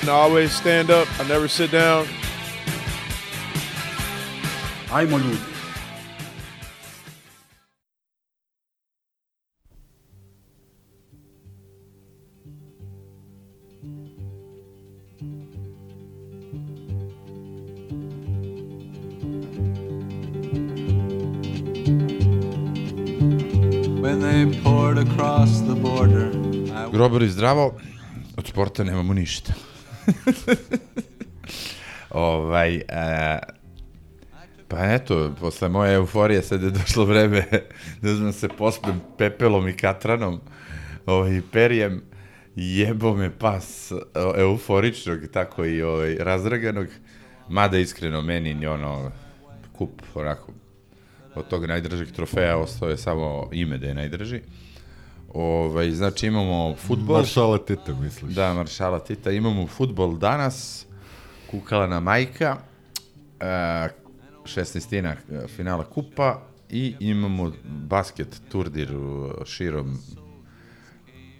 And I always stand up. I never sit down. Ajmo ljudi. When they poured across the border, I Grobari zdravo, od sporta nemamo ništa. ovaj, e, pa eto, posle moje euforije sad je došlo vreme da uzmem se pospem pepelom i katranom, ovaj, perijem, jebo me pas o, euforičnog, tako i ovaj, razdraganog, mada iskreno meni ni ono, kup, onako, od tog najdržeg trofeja ostao je samo ime da je najdrži. Ovaj, znači imamo futbol. Maršala Tita, misliš? Da, Maršala Tita. Imamo futbol danas, Kukalana majka, e, 16. e, finala kupa i imamo basket turdir u- širom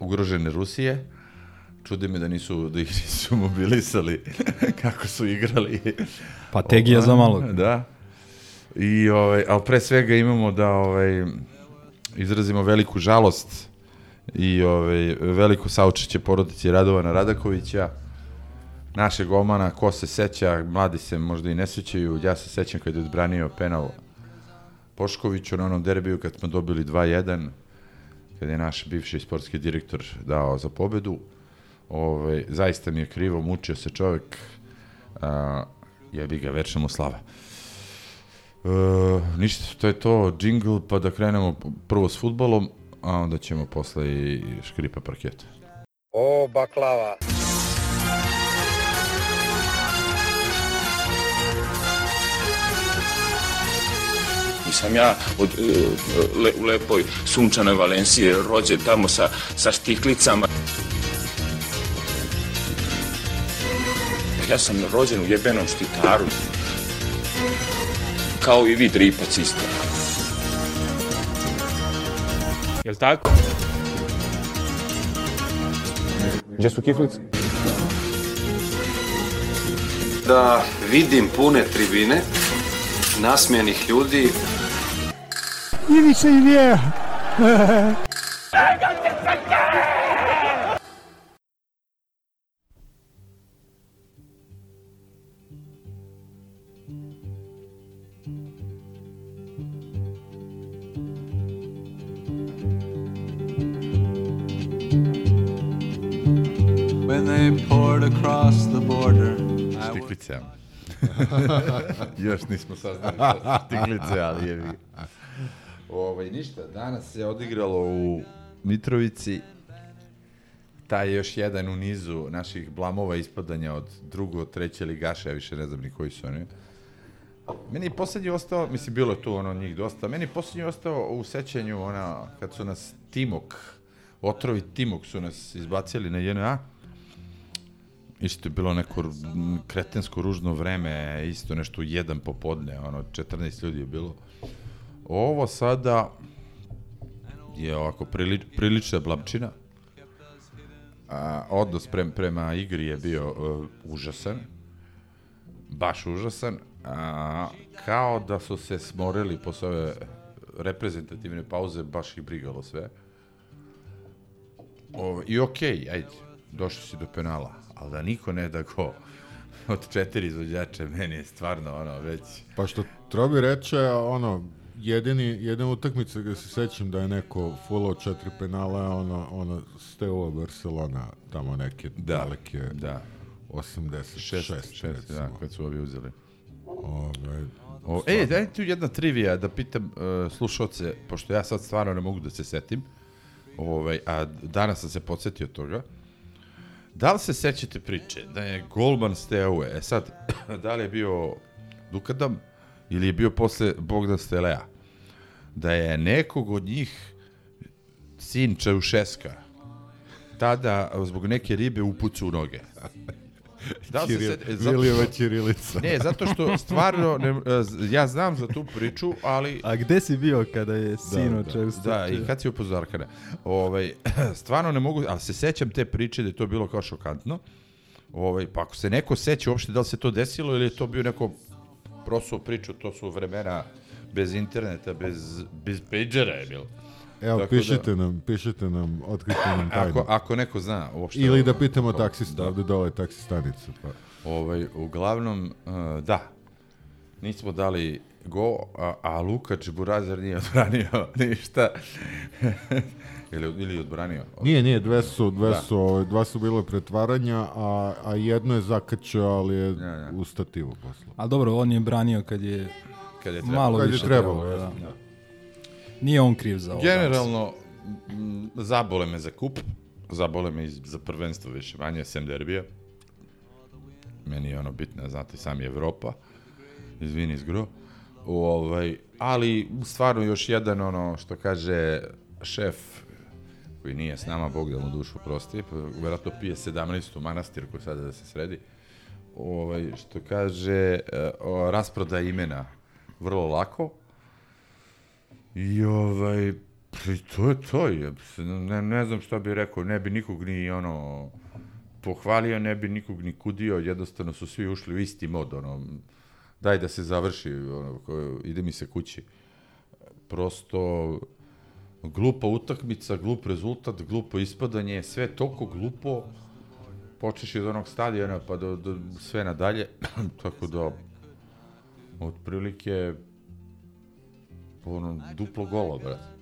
ugrožene Rusije. Čudi me da nisu da ih nisu mobilisali kako su igrali. Pa tegija za malog. Da. I ovaj, ali pre svega imamo da ovaj izrazimo veliku žalost i ovaj veliko saučešće porodici Radovana Radakovića. Našeg golmana, ko se seća, mladi se možda i ne sećaju, ja se sećam kad je odbranio penal Poškoviću na onom derbiju kad smo dobili 2-1, kad je naš bivši sportski direktor dao za pobedu. Ovaj, zaista mi je krivo, mučio se čovek, a, jebi ga, večna mu slava. E, ništa, to je to, jingle, pa da krenemo prvo s futbolom, a onda ćemo posle i škripa parketa. O, baklava. Nisam ja od, e, le, u lepoj sunčanoj Valencije rođen tamo sa, sa štiklicama. Ja sam rođen u jebenom štitaru. Kao i vi dripac isto. Jel tako? Gdje su kiflice? Da vidim pune tribine, nasmijenih ljudi, when Još nismo saznali štiklice, ali je vi. Ovaj, ništa, danas se odigralo u Mitrovici taj je još jedan u nizu naših blamova ispadanja od drugo, treće ligaša, ja više ne znam ni koji su oni. Meni je poslednji ostao, mislim, bilo je tu ono njih dosta, meni je poslednji ostao u sećanju, ona, kad su nas Timok, otrovi Timok su nas izbacili na JNA, Isto je bilo neko kretensko ružno vreme, isto nešto jedan popodne, ono, 14 ljudi je bilo. Ovo sada je ovako prili, prilična blabčina. A, odnos prem, prema igri je bio uh, užasan. Baš užasan. A, kao da su se smorili posle ove reprezentativne pauze, baš ih brigalo sve. O, I okej, okay, ajde, došli si do penala, ali da niko ne da go od četiri izvođača, meni je stvarno ono već... Pa što Trobi reče, ono, jedini, jedina utakmica gde se sećam da je neko fullao četiri penala, ono, ono, Steaua Barcelona, tamo neke Da, daleke da. 86, Šest, šest, recimo. da, kad su ovi uzeli. Ove, O, e, daj tu jedna trivija da pitam uh, slušalce, pošto ja sad stvarno ne mogu da se setim, ovaj, a danas sam se podsjetio toga. Da li se sećate priče da je golman Steaue, e sad, da li je bio Dukadam ili je bio posle Bogdan Stelea, da je nekog od njih sin Čaušeska tada zbog neke ribe upucu u noge. Da li se Ćiril, seti- zato Vilijeva što- Ćirilica. Ne, zato što stvarno, ne, ja znam za tu priču, ali... A gde si bio kada je sino da. često? Da, i kad si upozorkane. Ovaj, stvarno ne mogu, ali se sećam te priče da je to bilo kao šokantno. Ovaj, pa ako se neko seća uopšte da li se to desilo ili je to bio neko prosuo priču, to su vremena bez interneta, bez, bez pagera je bilo. Evo, Tako da- pišite nam, pišite nam, otkrite nam tajnu. Ako, ako neko zna uopšte... Ili da pitamo taksista, ovde dole je taksi stanica. Pa. Ovaj, uglavnom, uh, da, nismo dali go, a, a Luka Čeburazer nije odbranio ništa. ili, ili odbranio. Nije, nije, dve su, dve Da. su, ovaj, dva su bile pretvaranja, a, a jedno je zakačao, ali je Ja, ja. u stativu posle. Ali dobro, on je branio kad je Kad je trebalo. malo Kad je više trebalo, trebalo. jasno. da. Nije on kriv za ovo. Generalno, m, zabole me za kup, zabole me za prvenstvo više manje, sem derbija. Meni je ono bitno, znate, sam je Evropa. Izvini zgro. Ovaj, ali stvarno još jedan ono što kaže šef koji nije s nama, Bog da mu dušu prosti, vjerojatno pije 17. u manastirku sada da se sredi. Ovaj, što kaže, e, o, rasproda imena vrlo lako, I ovaj, to je to, je. Ne, ne znam šta bi rekao, ne bi nikog ni ono pohvalio, ne bi nikog ni kudio, jednostavno su svi ušli u isti mod, ono, daj da se završi, ono, ko, ide mi se kući. Prosto, glupa utakmica, glup rezultat, glupo ispadanje, sve toliko glupo, počeš od onog stadiona pa do, do sve nadalje, tako da, otprilike, ono, duplo gola, brate.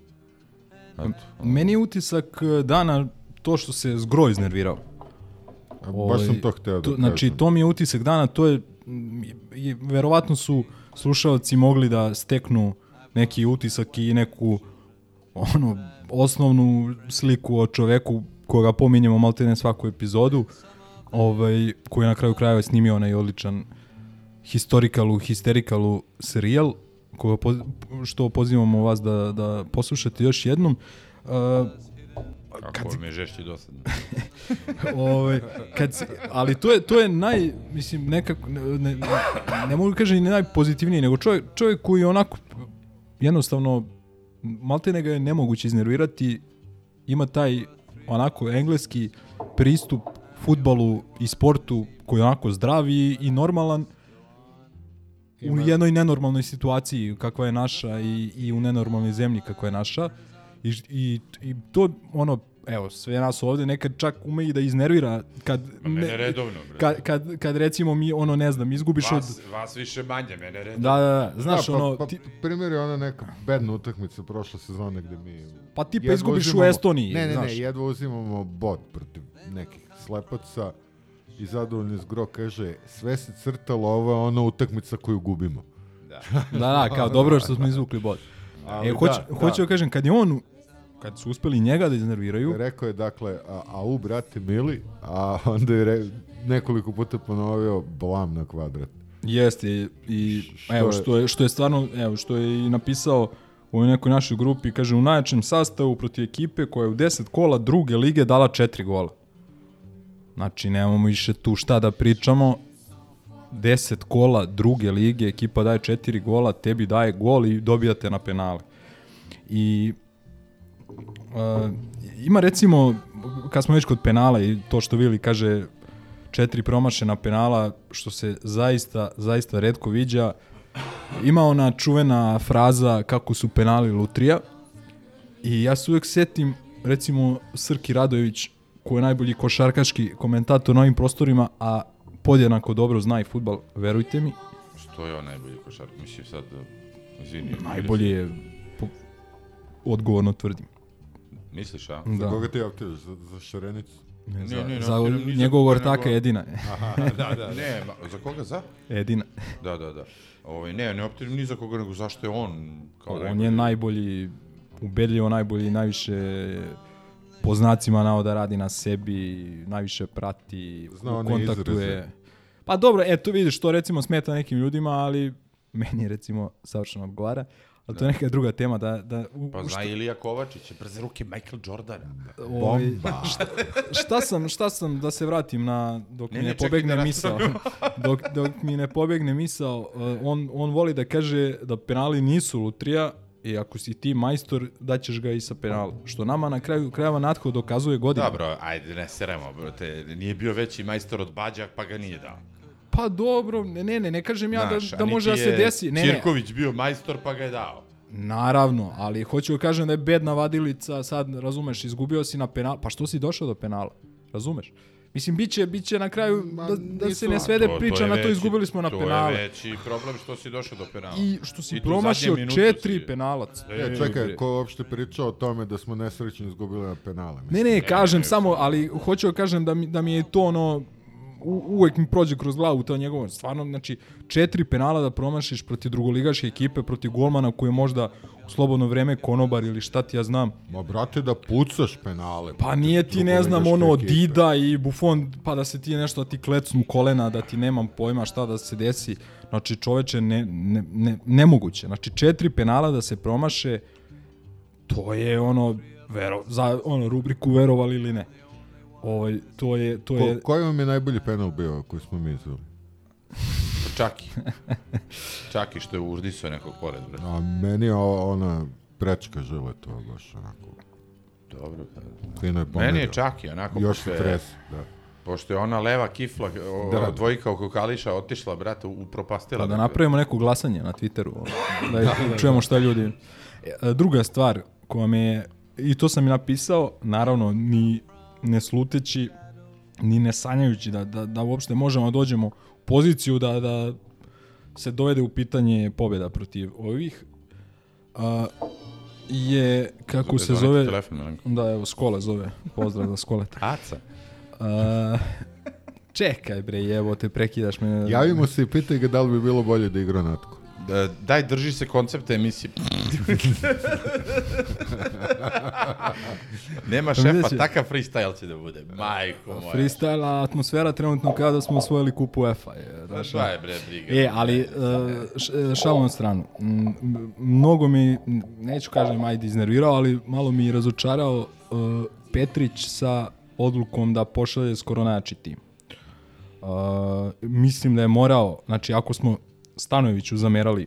Eto, Meni je utisak eh, dana to što se zgro iznervirao. A baš sam to hteo da to, kažem. Znači, to mi je utisak dana, to je, i, verovatno su slušalci mogli da steknu neki utisak i neku ono, osnovnu sliku o čoveku koga pominjemo maltene svaku epizodu, ovaj, koji je na kraju krajeva snimio onaj odličan historikalu, histerikalu serijal, koga po, što pozivamo vas da, da poslušate još jednom. Uh, Kako mi je žešći dosadno. ovaj, kad se, ali to je, to je naj, mislim, nekako, ne, ne, ne mogu kažem ni najpozitivniji, nego čovjek, čovjek koji onako, jednostavno, maltene ga je nemoguće iznervirati, ima taj onako engleski pristup futbalu i sportu koji je onako zdrav i, i normalan u jednoj nenormalnoj situaciji kakva je naša i, i u nenormalnoj zemlji kakva je naša i, i, i to ono evo sve nas ovde nekad čak ume i da iznervira kad mene redovno, bre. kad, kad, kad recimo mi ono ne znam izgubiš od Vas, vas više manje, mene redovno. da, da, da, znaš da, pa, ono pa, ti, primjer je ona neka bedna utakmica prošle sezone gde mi... Pa ti pa izgubiš u uzimamo- Estoniji, Ne, ne, znaš. ne, jedva uzimamo bod protiv nekih slepaca i zadovoljni zgro kaže sve se crtalo, ovo je ona utakmica koju gubimo. da, da, kao dobro je što smo izvukli bod. Ali E, hoću, da, hoću da. da kažem, kad je on, kad su uspeli njega da iznerviraju, Rekao je, dakle, a, a u, brate, mili, a onda je re, nekoliko puta ponovio blam na kvadrat. Jeste i, i Što evo je- što je što je stvarno evo što je i napisao u ovoj nekoj našoj grupi kaže u najjačem sastavu protiv ekipe koja je u 10 kola druge lige dala 4 gola. Znači nemamo više tu šta da pričamo. 10 kola druge lige, ekipa daje 4 gola, tebi daje gol i dobijate na penale. I uh, ima recimo, kad smo već kod penala i to što Vili kaže četiri promašena penala, što se zaista, zaista redko viđa. Ima ona čuvena fraza kako su penali lutrija i ja se uvek setim recimo Srki Radojević koji je najbolji košarkaški komentator na ovim prostorima, a podjednako dobro zna i futbal, verujte mi. Što je on najbolji košark? Mislim sad, da- izvini. Najbolji je, po, odgovorno tvrdim. Misliš, a? Za Da. koga ti optiraš? Za, za šarenicu? Ne, Ne, za, ne, ne, za za njegovog koga, ortaka jedina. da, da, ne, ma, za koga za? Edina. Da, da, da. Ovaj, ne, ne optirim ni za koga, nego zašto je on kao On je najbolji, ubedljivo najbolji, najviše po znacima navoda radi na sebi, najviše prati, Zna u one kontaktu izraze. je. Pa dobro, eto vidiš, to recimo smeta nekim ljudima, ali meni recimo savršeno odgovara. Ali to je neka druga tema da... da u, Pa zna Ilija Kovačić, brze ruke Michael Jordan. Ovaj, Bomba. šta, šta sam, šta sam, da se vratim na, dok Ne, mi ne, ne, pobegne da misao, dok, dok mi ne pobegne misao, uh, on, on voli da kaže da penali nisu lutrija i ako si ti majstor, daćeš ga i sa penala. Što nama na kraju krajeva Natko dokazuje godinama. Dobro, ajde, ne seremo, brate. Nije bio veći majstor od Bađak, pa ga nije dao. Pa dobro, ne, ne, ne, ne kažem ja Znaš, da, a da niti može da se desi. Ne, ne, Ćirković bio majstor, pa ga je dao. naravno, ali hoću da kažem da je bedna vadilica, sad razumeš, izgubio si na penal, pa što si došao do penala? Razumeš? Mislim, biće, biće na kraju da, da se ne svede priča na to, izgubili smo na to penale. To je veći problem što si došao do penala. I što si I promašio četiri si- penalac. E, čekaj, ko je uopšte pričao o tome da smo nesrećno izgubili na penale? Ne, ne, kažem samo, ali hoću da kažem da mi, da mi je to ono, u, uvek mi prođe kroz glavu to njegovo, stvarno, znači, četiri penala da promašiš protiv drugoligaške ekipe, protiv golmana koji je možda u slobodno vreme konobar ili šta ti ja znam. Ma brate, da pucaš penale. Pa nije ti, ne znam, ono, ekipe. Dida i Buffon, pa da se ti nešto, da ti klecnu kolena, da ti nemam pojma šta da se desi. Znači, čoveče, ne, ne, ne, nemoguće. Znači, četiri penala da se promaše, to je ono, vero, za ono, rubriku verovali ili ne. Ovaj, to je, to je... Ko, koji vam je najbolji penal bio koji smo mi izveli? Čaki. Čaki što je urdisao nekog pored, brate. A meni je ona prečka žile to baš onako. Dobro. Fino je pomerio. Meni je Čaki, onako. Još pošto je- da. Pošto je ona leva kifla, o, Da. dvojka oko Kališa otišla, brate, upropastila. Pa da dakle. napravimo neko glasanje na Twitteru, ovaj, da, čujemo šta ljudi... E, Druga stvar koja me je, i to sam i napisao, naravno, ni ne sluteći, ni ne sanjajući da, da, da uopšte možemo da dođemo u poziciju da, da se dovede u pitanje pobjeda protiv ovih, a, je, kako se zove... telefon, da, evo, Skole zove, pozdrav za Skoleta. Aca. A, čekaj bre, evo te prekidaš me. Javimo se i pitaj ga da li bi bilo bolje da igra Natko. Da, daj, drži se koncepta emisije. Nema šefa, Vidjet će. takav freestyle će da bude. Majko moja. Freestyle, a atmosfera trenutno kao da smo osvojili kupu UEFA. Je, Pa znaš, šta je, bre, briga? E, ali, uh, š- šalom na stranu. Mnogo mi, neću kažem, ajde iznervirao, ali malo mi je razočarao uh, Petrić sa odlukom da pošalje skoro najjači tim. Uh, mislim da je morao, znači ako smo Stanojeviću zamerali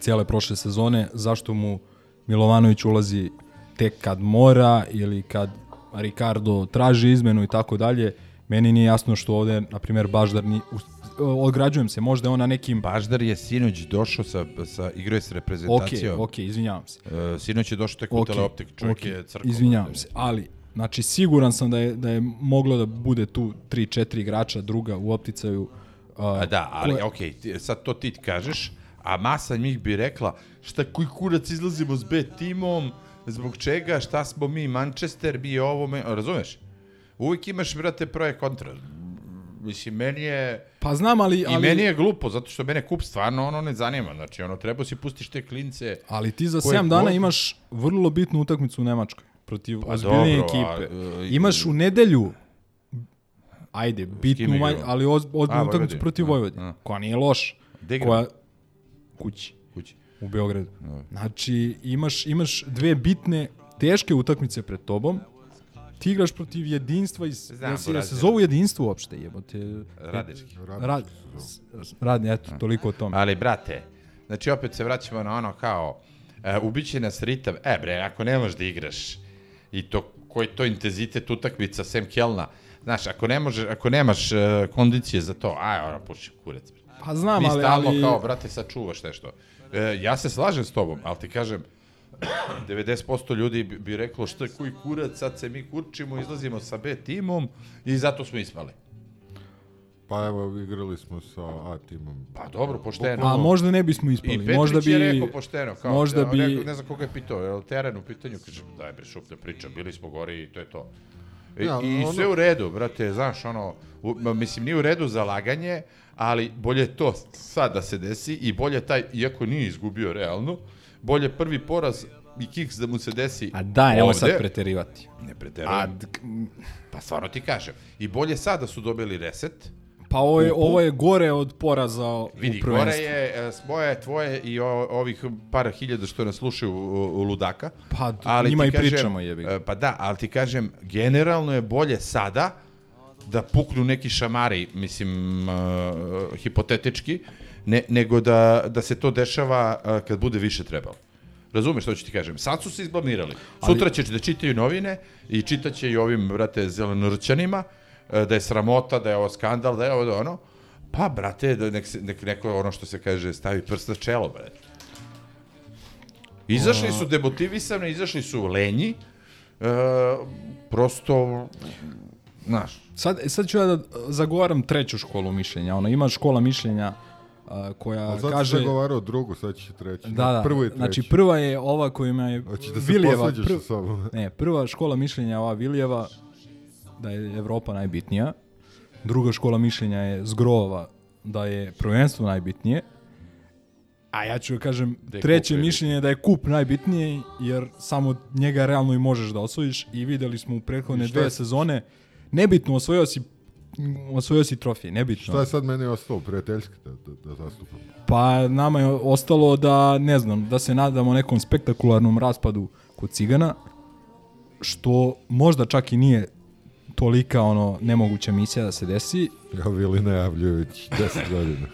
cijele prošle sezone, zašto mu Milovanović ulazi tek kad mora ili kad Ricardo traži izmenu i tako dalje, meni nije jasno što ovde, na primjer, Baždar ni, u- ograđujem se, možda je on na nekim... Baždar je sinoć došao sa, sa igrao je s Ok, reprezentacijom. ok, izvinjavam se. Uh, sinoć je došao tek u Ok, teleoptik, čovjek ok, je crkao. Izvinjavam se, ali znači siguran sam da je da je moglo da bude tu 3-4 igrača druga u opticaju. Uh, A da, ali koje- okej, ti- sad to ti kažeš, a masa njih bi rekla, šta koji kurac izlazimo s B timom, zbog čega, šta smo mi, Manchester, mi ovo, me, razumeš? Uvijek imaš, brate, proje kontra. Mislim, meni je... Pa znam, ali... I ali meni je glupo, zato što mene kup stvarno ono ne zanima. Znači, ono, treba si pustiš te klince. Ali ti za koje 7 dana god- imaš vrlo bitnu utakmicu u Nemačkoj protiv Pa ozbiljnije dobro, a, ekipe. e, imaš u nedelju ajde, bitnu, manj, ali oz, ozbiljnu A, utakmicu protiv A, Vojvodine, a. koja nije igramo? Koja, kući, Kući. u Beogradu. Znači, imaš, imaš dve bitne, teške utakmice pred tobom, ti igraš protiv jedinstva iz, Znam, da se, da se zovu jedinstvo uopšte, jebote. Radnički. Rad, radni, eto, toliko o tome. Ali, brate, znači opet se vraćamo na ono kao, uh, ubiće nas ritam, e bre, ako ne možeš da igraš, i to, koji to intenzitet utakmica, sem Kelna, znaš, ako, ne možeš, ako nemaš uh, kondicije za to, aj, ono, puši kurac. bre. Pa znam, Mi ali... stalno ali... kao, brate, sačuvaš nešto. E, ja se slažem s tobom, ali ti kažem, 90% ljudi bi, bi reklo što je koji kurac, sad se mi kurčimo, izlazimo sa B timom i zato smo ispali. Pa evo, igrali smo sa A timom. Pa dobro, pošteno. A možda ne bismo I ispali. Petrić možda bi, je rekao pošteno, kao, možda ja, bi, rekao, ne znam koga je pitao, je li teren u pitanju, kaže, daj bre, šuplja priča, bili smo gori i to je to. I, Ja, i ono- sve u redu, brate, znaš, ono, u, mislim, nije u redu za laganje, ali bolje to sad da se desi i bolje taj, iako nije izgubio realno, bolje prvi poraz i kiks da mu se desi A da, nemoj sad preterivati. Ne preterujem. Pa stvarno ti kažem. I bolje sad da su dobili reset. Pa ovo je, ovo je gore od poraza Vidi, u prvenstvu. gore je e, svoje, tvoje i o, ovih par hiljada što nas slušaju u, u Ludaka. Pa, njima ti i pričamo, jebi e, Pa da, ali ti kažem, generalno je bolje sada da puknu neki šamari, mislim, uh, hipotetički, ne, nego da, da se to dešava uh, kad bude više trebalo. Razumeš što ću ti kažem? Sad su se izblamirali. Sutra ćeš da čitaju novine i čitaće i ovim, brate, zelenorčanima e, da je sramota, da je ovo skandal, da je ovo da ono. Pa, brate, da nek, se, nek neko, ono što se kaže, stavi prst na čelo, brate. Izašli su demotivisani, izašli su lenji, e, prosto, znaš, Sad, sad ću ja da zagovaram treću školu mišljenja. Ona ima škola mišljenja a, koja A sad kaže... si zagovarao drugu, sad će treći. Da, da. Prvo i treći. Znači prva je ova kojima je Hoćeš da se Vilijeva. posvađaš sa sobom? Ne, prva škola mišljenja ova Vilijeva da je Evropa najbitnija. Druga škola mišljenja je Zgrova da je prvenstvo najbitnije. A ja ću kažem, Da je treće mišljenje je da je kup najbitniji, jer samo njega realno i možeš da osvojiš i videli smo u prethodne dve je- sezone, nebitno osvojio si osvojio si trofej, nebitno. Šta je sad meni ostalo, prijateljski da, da, da zastupam? Pa nama je ostalo da, ne znam, da se nadamo nekom spektakularnom raspadu kod Cigana, što možda čak i nije tolika ono nemoguća misija da se desi. Ja Vili najavljujući 10 godina.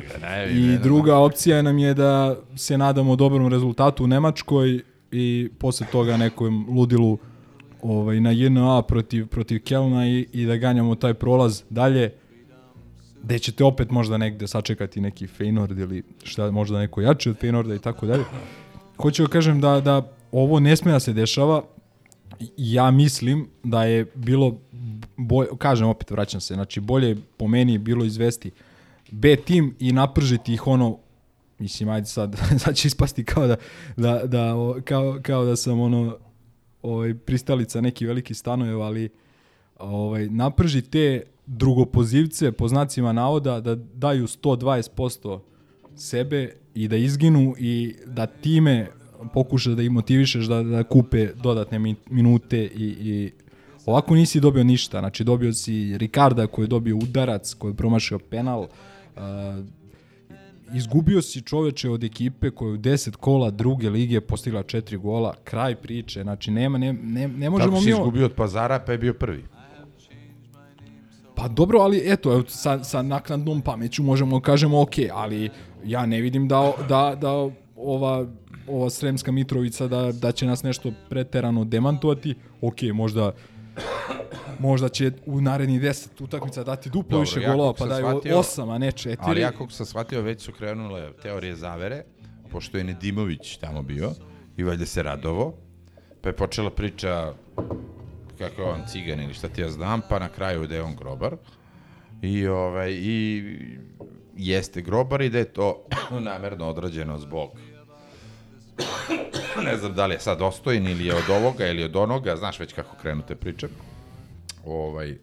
I druga opcija nam je da se nadamo dobrom rezultatu u Nemačkoj i posle toga nekom ludilu ovaj, na JNA protiv, protiv Kelna i, i da ganjamo taj prolaz dalje gde ćete opet možda negde sačekati neki Feynord ili šta, možda neko jači od Feynorda i tako dalje. Hoću da kažem da, da ovo ne sme da se dešava. Ja mislim da je bilo bolje, kažem opet vraćam se, znači bolje je po meni bilo izvesti B tim i napržiti ih ono mislim ajde sad, sad će ispasti kao da, da, da kao, kao da sam ono ovaj, pristalica neki veliki stanojeva, ali ovaj, naprži te drugopozivce po znacima navoda da daju 120% sebe i da izginu i da time pokušaš da ih motivišeš da, da kupe dodatne mi- minute i, i ovako nisi dobio ništa. Znači dobio si Ricarda koji je dobio udarac, koji je promašio penal, uh, izgubio si čoveče od ekipe koja je u 10 kola druge lige postigla 4 gola, kraj priče, znači nema, ne, ne, ne možemo Kako si mi... izgubio od pazara, pa je bio prvi. Pa dobro, ali eto, sa, sa naknadnom pameću možemo da kažemo ok, ali ja ne vidim da, da, da ova, ova Sremska Mitrovica da, da će nas nešto preterano demantovati. Ok, možda možda će u narednih 10 utakmica dati duplo Dobro, više ja golova, pa daju shvatio- 8, a ne 4. Ali ja kako sam shvatio, već su krenule teorije zavere, pošto je Nedimović tamo bio i valjda se radovo, pa je počela priča kako je on cigan ili šta ti ja znam, pa na kraju da je on grobar. I, ovaj, i jeste grobar i da je to namerno odrađeno zbog ne znam da li je sad ostojen ili je od ovoga ili od onoga, znaš već kako krenu te priče. Ovaj,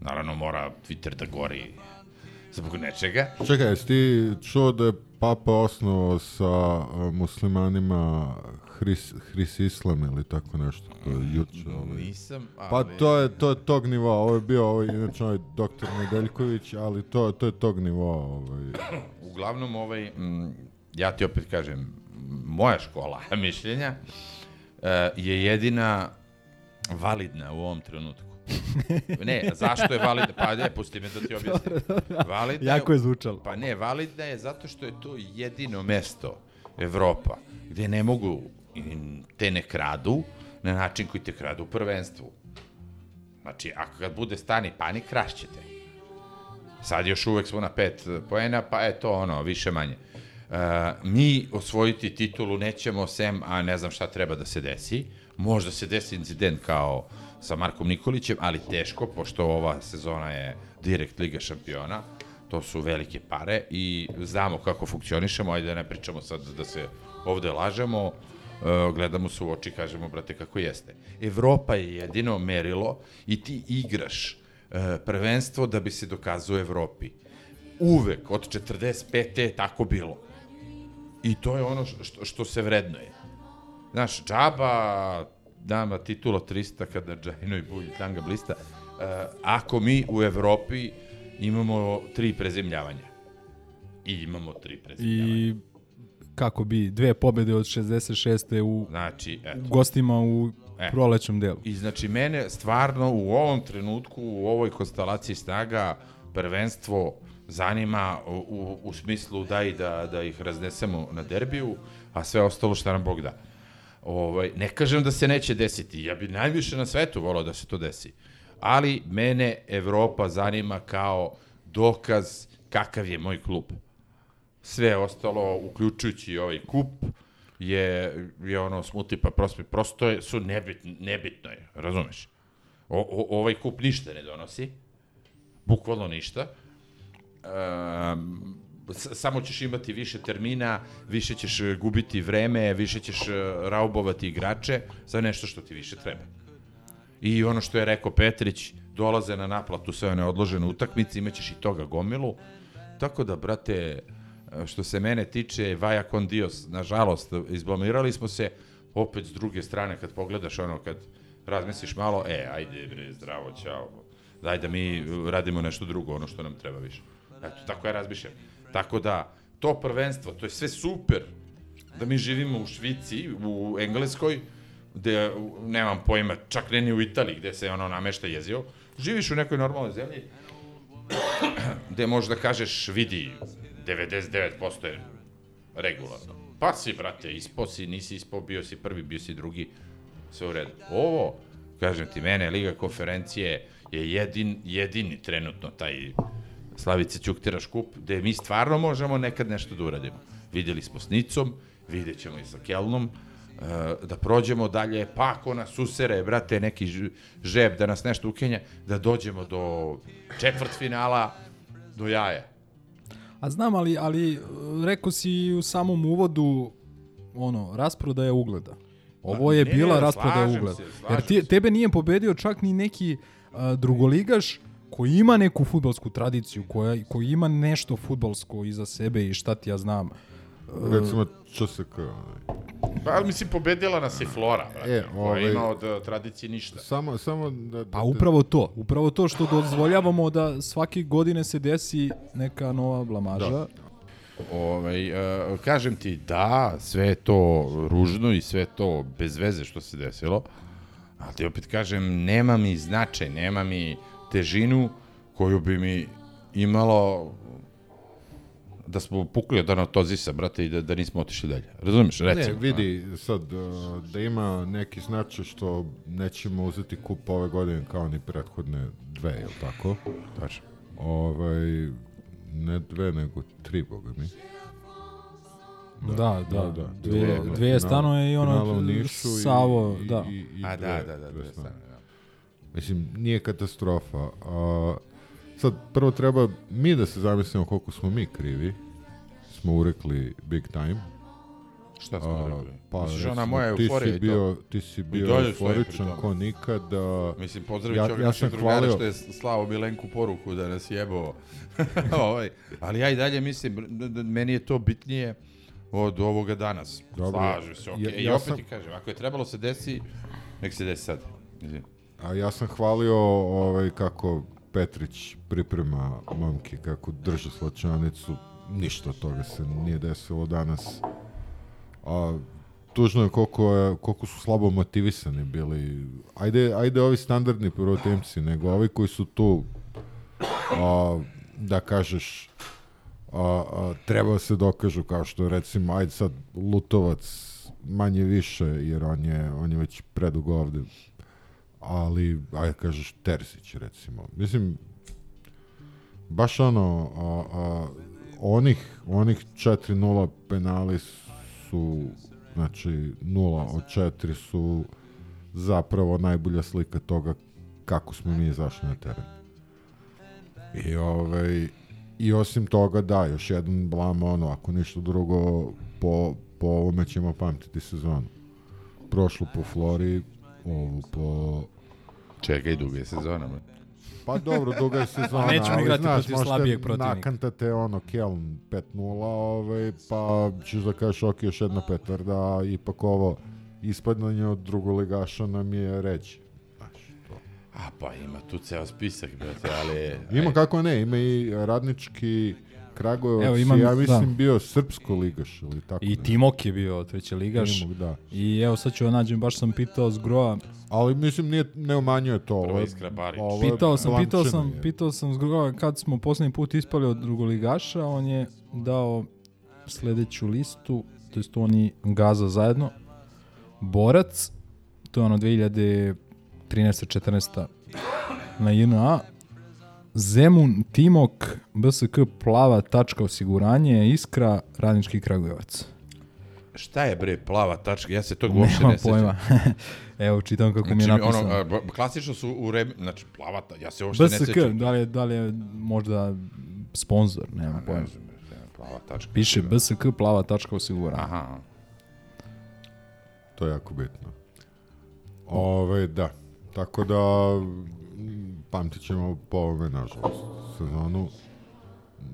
naravno mora Twitter da gori zbog nečega. Čekaj, jesi ti čuo da je Papa osnovao sa uh, muslimanima Hris, Hris Islam ili tako nešto? To je juče. Ovaj. Nisam, ali... Pa to je, to je tog nivoa, ovo je bio ovaj, inače ovaj doktor Nedeljković, ali to, to je tog nivoa. Ovaj. Uglavnom, ovaj, m, ja ti opet kažem, moja škola mišljenja e, je jedina validna u ovom trenutku. ne, zašto je validna? Pa ne, pusti me da ti objasnim. Validna Jako je zvučalo. Pa ne, validna je zato što je to jedino mesto Evropa gde ne mogu te ne kradu na način koji te kradu u prvenstvu. Znači, ako kad bude stani panik, krašćete. Sad još uvek smo na pet poena, pa je to ono, više manje. Uh, mi osvojiti titulu nećemo sem, a ne znam šta treba da se desi. Možda se desi incident kao sa Markom Nikolićem, ali teško, pošto ova sezona je direkt Liga šampiona. To su velike pare i znamo kako funkcionišemo, ajde da ne pričamo sad da se ovde lažemo, uh, gledamo se u oči i kažemo, brate, kako jeste. Evropa je jedino merilo i ti igraš uh, prvenstvo da bi se dokazao u Evropi. Uvek, od 45. je tako bilo. I to je ono što, što se vrednuje. Znaš, džaba, nama titula 300 kada Džajno i Bulj tanga blista. Uh, ako mi u Evropi imamo tri prezemljavanja. I imamo tri prezemljavanja. I kako bi dve pobede od 66. u Znači, eto. gostima u E. prolećnom delu. I znači mene stvarno u ovom trenutku, u ovoj konstelaciji snaga, prvenstvo zanima u, u, u smislu da i da, da ih raznesemo na derbiju, a sve ostalo šta nam Bog da. Ovaj, ne kažem da se neće desiti, ja bi najviše na svetu volao da se to desi. Ali mene Evropa zanima kao dokaz kakav je moj klub. Sve ostalo, uključujući ovaj kup, je, je ono smuti pa prosto, prosto je, su nebitno, nebitno je, razumeš? O, o, ovaj kup ništa ne donosi, bukvalno ništa. Um, samo ćeš imati više termina, više ćeš e, gubiti vreme, više ćeš e, raubovati igrače za nešto što ti više treba. I ono što je rekao Petrić, dolaze na naplatu sve one odložene utakmice, imaćeš i toga gomilu. Tako da, brate, što se mene tiče, Vaja con Dios, nažalost, izblamirali smo se, opet s druge strane, kad pogledaš ono, kad razmisliš malo, e, ajde bre, zdravo, čao, daj da mi radimo nešto drugo, ono što nam treba više. Eto, tako ja razmišljam. Tako da, to prvenstvo, to je sve super, da mi živimo u Švici, u Engleskoj, gde, nemam pojma, čak ne ni u Italiji, gde se ono namešta jezio, živiš u nekoj normalnoj zemlji, gde možeš da kažeš, vidi, 99% je regularno. Pa si, brate, ispao si, nisi ispao, bio si prvi, bio si drugi, sve u redu. Ovo, kažem ti, mene, Liga konferencije je jedin, jedini trenutno taj Slavice Ćuktira škup, gde mi stvarno možemo nekad nešto da uradimo. Videli smo s Nicom, vidjet ćemo i sa Kelnom, e, da prođemo dalje, pa ako nas usere, brate, neki žeb da nas nešto ukenja, da dođemo do četvrt finala, do jaja. A znam, ali, ali e, rekao si u samom uvodu ono, rasprodaja ugleda. Ovo je ne, bila rasprodaja ugleda. se, Jer ti, tebe nije pobedio čak ni neki a, drugoligaš koji ima neku futbalsku tradiciju, koja, koji ima nešto futbalsko iza sebe i šta ti ja znam. Recimo ČSK. Pa, ali mislim, pobedila nas i Flora, brate, E, koja ovaj- ima od uh, tradicije ništa. Samo, samo da... da Pa upravo to, upravo to što dozvoljavamo da svake godine se desi neka nova blamaža. Da. Ovaj, uh, kažem ti, da, sve je to ružno i sve je to bez veze što se desilo, ali ti opet kažem, nema mi značaj, nema mi težinu koju bi mi imalo da smo pukli od anatozisa, brate, i da, da nismo otišli dalje. Razumiješ? Recimo. Ne, vidi, sad, uh, da ima neki značaj što nećemo uzeti kup ove godine kao ni prethodne dve, je li tako? Tačno. Ovaj, ne dve, nego tri, boga mi. Da, da, da, da. Dve, Finale- dve stanoje i ono i- Savo, i, da. I, i, A dve- da, da, da, dve da. Mislim, nije katastrofa. A, sad, prvo treba mi da se zamislimo koliko smo mi krivi. Smo urekli big time. Šta smo A, rekli? pa, Misliš, ona recimo, moja ti si i to? bio, ti si bio euforičan ko nikad. A, Mislim, pozdravit Ja- ću ja našeg sam drugara hvalio- što je slao Milenku poruku da nas jebao. ovaj. Ali ja i dalje mislim, meni je to bitnije od ovoga danas. Dobro. Slažem se, okej. Ja- I ja opet sam- ti kažem, ako je trebalo se desi, nek se desi sad. Izvini. A ja sam hvalio ovaj, kako Petrić priprema momke, kako drže slačanicu. Ništa od toga se nije desilo danas. A tužno je koliko, je, koliko su slabo motivisani bili. Ajde, ajde ovi standardni prvotimci, nego ovi koji su tu, a, da kažeš, a, a, treba da se dokažu kao što recimo, ajde sad Lutovac manje više, jer on je, on je već predugo ovde ali, ajde kažeš, Terzić, recimo. Mislim, baš ono, a, a, onih, onih 4-0 penali su, znači, 0 od 4 su zapravo najbolja slika toga kako smo mi izašli na teren. I, ovaj, I osim toga, da, još jedan blam, ono, ako ništa drugo, po, po ovome ćemo pamtiti sezonu. Prošlu po Flori, ovu po Čekaj, duga je sezona. man. Pa dobro, duga je sezona, nećemo ali igrati znaš, protiv slabijeg protivnika. nakantate ono Keln 5-0, ovaj, pa ćeš da kažeš ok, još jedna petarda, ipak ovo ispadanje od drugoligaša nam je reći. A pa ima tu ceo spisak, brate, ali... Ima kako ne, ima i radnički Kragujevac, Evo, imam- ja mislim da. bio srpsko ligaš ili tako. I nešto. Timok je bio treći ligaš. Timok, da. I evo sad ću da nađem, baš sam pitao Zgroa, Ali mislim nije, ne umanjuje to. Prva ovo iskra Barić. pitao sam, pitao sam, je. pitao sam Zgroa kad smo poslednji put ispali od drugoligaša, on je dao sledeću listu, to jest on i Gaza zajedno. Borac, to je ono 2013. 14. na JNA. Zemun, Timok, BSK, Plava, tačka osiguranje, Iskra, Radnički Kragujevac. Šta je bre plava tačka? Ja se tog uopšte Nemam ne sećam. pojma. Evo, čitam kako mi je Znači, napisano. ono, a, klasično su u re... Znači, plava, ta- ja se uopšte ne BSK, sećam. da li, je, da li je možda sponsor, nemam Ne pojma. znam, ne, plava tačka. Piše BSK plava tačka osiguranja. Aha. To je jako bitno. Ove, da. Tako da, pamtit ćemo po ovome, nažalost, sezonu.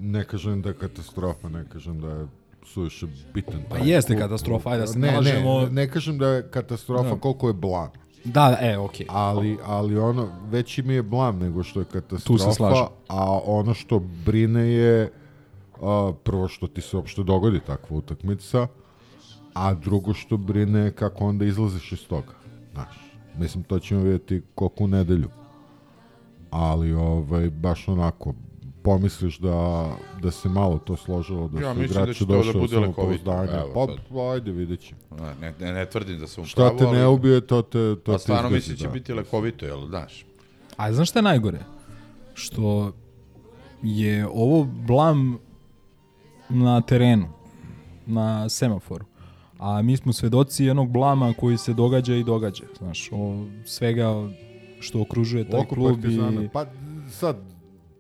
Ne kažem da je katastrofa, ne kažem da je suviše bitan. Pa jeste katastrofa, ajde da se ne, ne lažemo. Ne, ne kažem da je katastrofa Da. koliko je blam. Da, e, okej. Ali, ali ono, veći mi je blam nego što je katastrofa, slažem. a ono što brine je a, prvo što ti se uopšte dogodi takva utakmica, a drugo što brine je kako onda izlaziš iz toga. Znaš, mislim, to ćemo vidjeti koliko u nedelju. Ali, ovaj, baš onako, pomisliš da, da se malo to složilo, da Ja su da igrači da došli do bude. Evo Pa, pa, ajde, vidjet ćemo. Ne, ne, ne tvrdim da sam u Šta te ne ubije, to te, to A te stvarno mislim će da. biti lekovito, jel, znaš? A znaš šta je najgore? Što je ovo blam na terenu, na semaforu. A mi smo svedoci jednog blama koji se događa i događa. Znaš, o svega što okružuje taj Oko klub Partizana. i... Pa sad,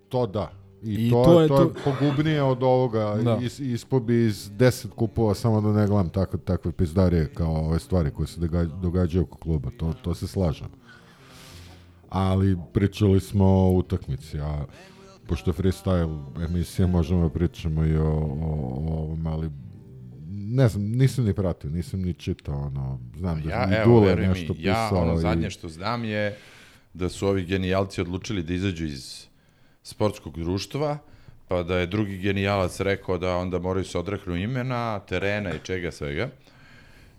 to da. I, I to, to je, to je to- pogubnije od ovoga. Da. Is, ispo bi iz deset kupova samo da ne gledam takve, takve pizdarije kao ove stvari koje se doga- događaju oko kluba. To, to se slažem. Ali pričali smo o utakmici, a pošto je freestyle emisija, možemo da pričamo i o, o, o ovom, ali ne znam, nisam ni pratio, nisam ni čitao, ono, znam da Ja, mi evo, Dule nešto mi, ja, pisao ono i- zadnje što znam je da su ovi genijalci odlučili da izađu iz sportskog društva, pa da je drugi genijalac rekao da onda moraju se odreknu imena, terena i čega svega.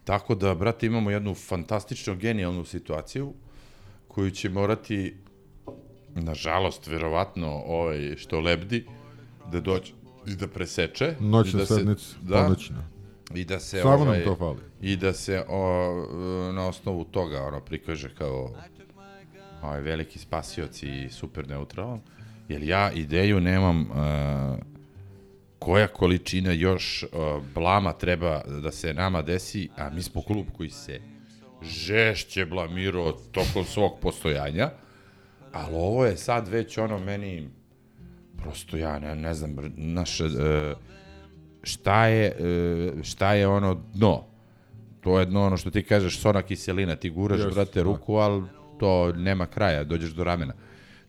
Tako da, brate, imamo jednu fantastično genijalnu situaciju koju će morati, nažalost, verovatno, ovaj, što lebdi, da dođe i da preseče. Noćna da se- sednica, da, ponoćna. I da se Samo nam ovaj, to fali. I da se o, na osnovu toga ono prikaže kao ovaj veliki spasioc i super neutralan. Jer ja ideju nemam uh, koja količina još uh, blama treba da se nama desi, a mi smo klub koji se žešće blamirao tokom svog postojanja, ali ovo je sad već ono meni prosto ja ne, ne znam, naše, uh, šta je, e, šta je ono dno. To je dno ono što ti kažeš, sona kiselina, ti guraš, Jeste, brate, da. ruku, ali to nema kraja, dođeš do ramena.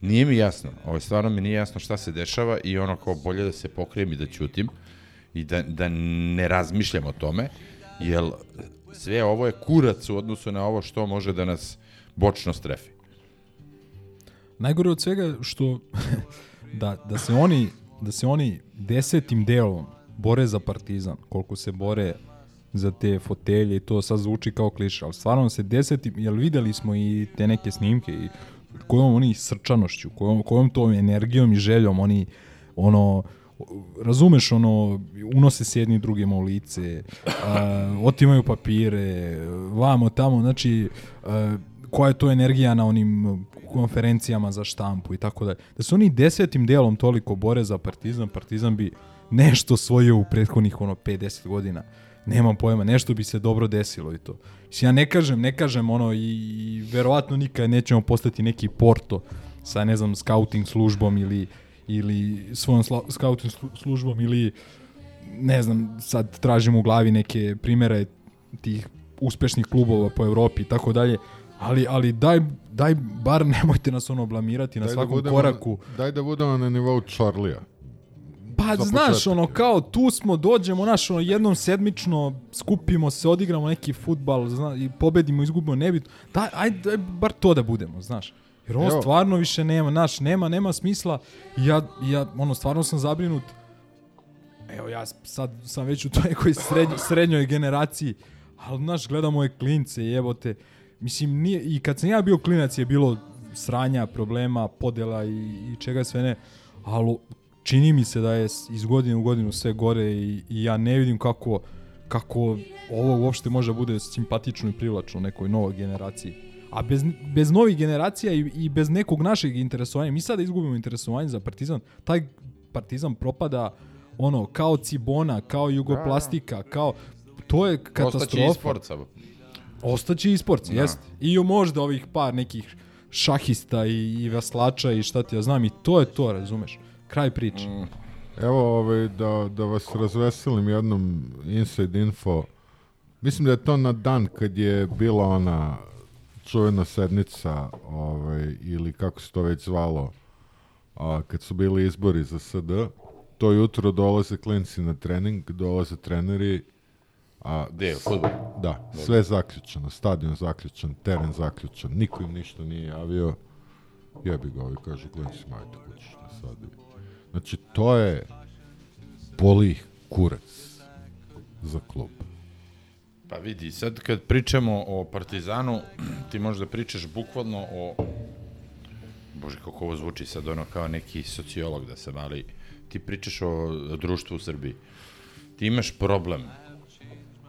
Nije mi jasno, ovo stvarno mi nije jasno šta se dešava i ono kao bolje da se pokrijem i da ćutim i da, da ne razmišljam o tome, jer sve ovo je kurac u odnosu na ovo što može da nas bočno strefi. Najgore od svega što da, da se oni da se oni desetim delom bore za Partizan, koliko se bore za te fotelje i to sad zvuči kao kliše, ali stvarno se desetim, jel videli smo i te neke snimke i kojom oni srčanošću, kojom, kojom tom energijom i željom oni ono razumeš ono unose se jedni drugima u lice a, otimaju papire vamo tamo znači a, koja je to energija na onim konferencijama za štampu i tako dalje. Da se oni desetim delom toliko bore za Partizan, Partizan bi nešto svojio u prethodnih ono 50 godina. Nemam pojma, nešto bi se dobro desilo i to. Mislim, ja ne kažem, ne kažem ono i, i verovatno nikad nećemo postati neki Porto sa ne znam scouting službom ili ili svojom sla, scouting slu- službom ili ne znam, sad tražim u glavi neke primere tih uspešnih klubova po Evropi i tako dalje, ali, ali daj, daj bar nemojte nas ono blamirati na Daj da svakom budemo- koraku. Daj da budemo na nivou Charlija. Pa znaš, početak. ono, kao tu smo, dođemo, naš, ono, jednom sedmično, skupimo se, odigramo neki futbal, zna, i pobedimo, izgubimo, nebitno. Daj, ajde, daj, bar to da budemo, znaš. Jer ovo Evo. stvarno više nema, naš, nema, nema smisla. Ja, ja, ono, stvarno sam zabrinut. Evo, ja sad sam već u toj nekoj srednj, srednjoj generaciji, ali, znaš, gledam moje klince i evo te, mislim, nije, i kad sam ja bio klinac je bilo sranja, problema, podela i, i čega sve ne, ali čini mi se da je iz godine u godinu sve gore i, i ja ne vidim kako, kako ovo uopšte može da bude simpatično i privlačno nekoj novoj generaciji. A bez, bez novih generacija i, i bez nekog našeg interesovanja, mi sada izgubimo interesovanje za Partizan, taj Partizan propada ono, kao Cibona, kao Jugoplastika, kao, to je katastrofa. Ostaće e-sport samo. Ostaće i sports, da. jeste. I možda ovih par nekih šahista i, i veslača i šta ti ja znam i to je to, razumeš? Kraj priče. Mm. Evo, ovaj, da, da vas razveselim jednom inside info. Mislim da je to na dan kad je bila ona čuvena sednica, ovaj, ili kako se to već zvalo, a, kad su bili izbori za SD. To jutro dolaze klinci na trening, dolaze treneri, a Gde je, fudbal? Da, sve zaključano, stadion zaključan, teren zaključan, niko im ništa nije javio. Jebi ga, ovi kažu, klinci, majte kući, šta sad je. Znači, to je boli kurac za klub. Pa vidi, sad kad pričamo o Partizanu, ti možeš da pričaš bukvalno o... Bože, kako ovo zvuči sad ono kao neki sociolog da sam, ali ti pričaš o društvu u Srbiji. Ti imaš problem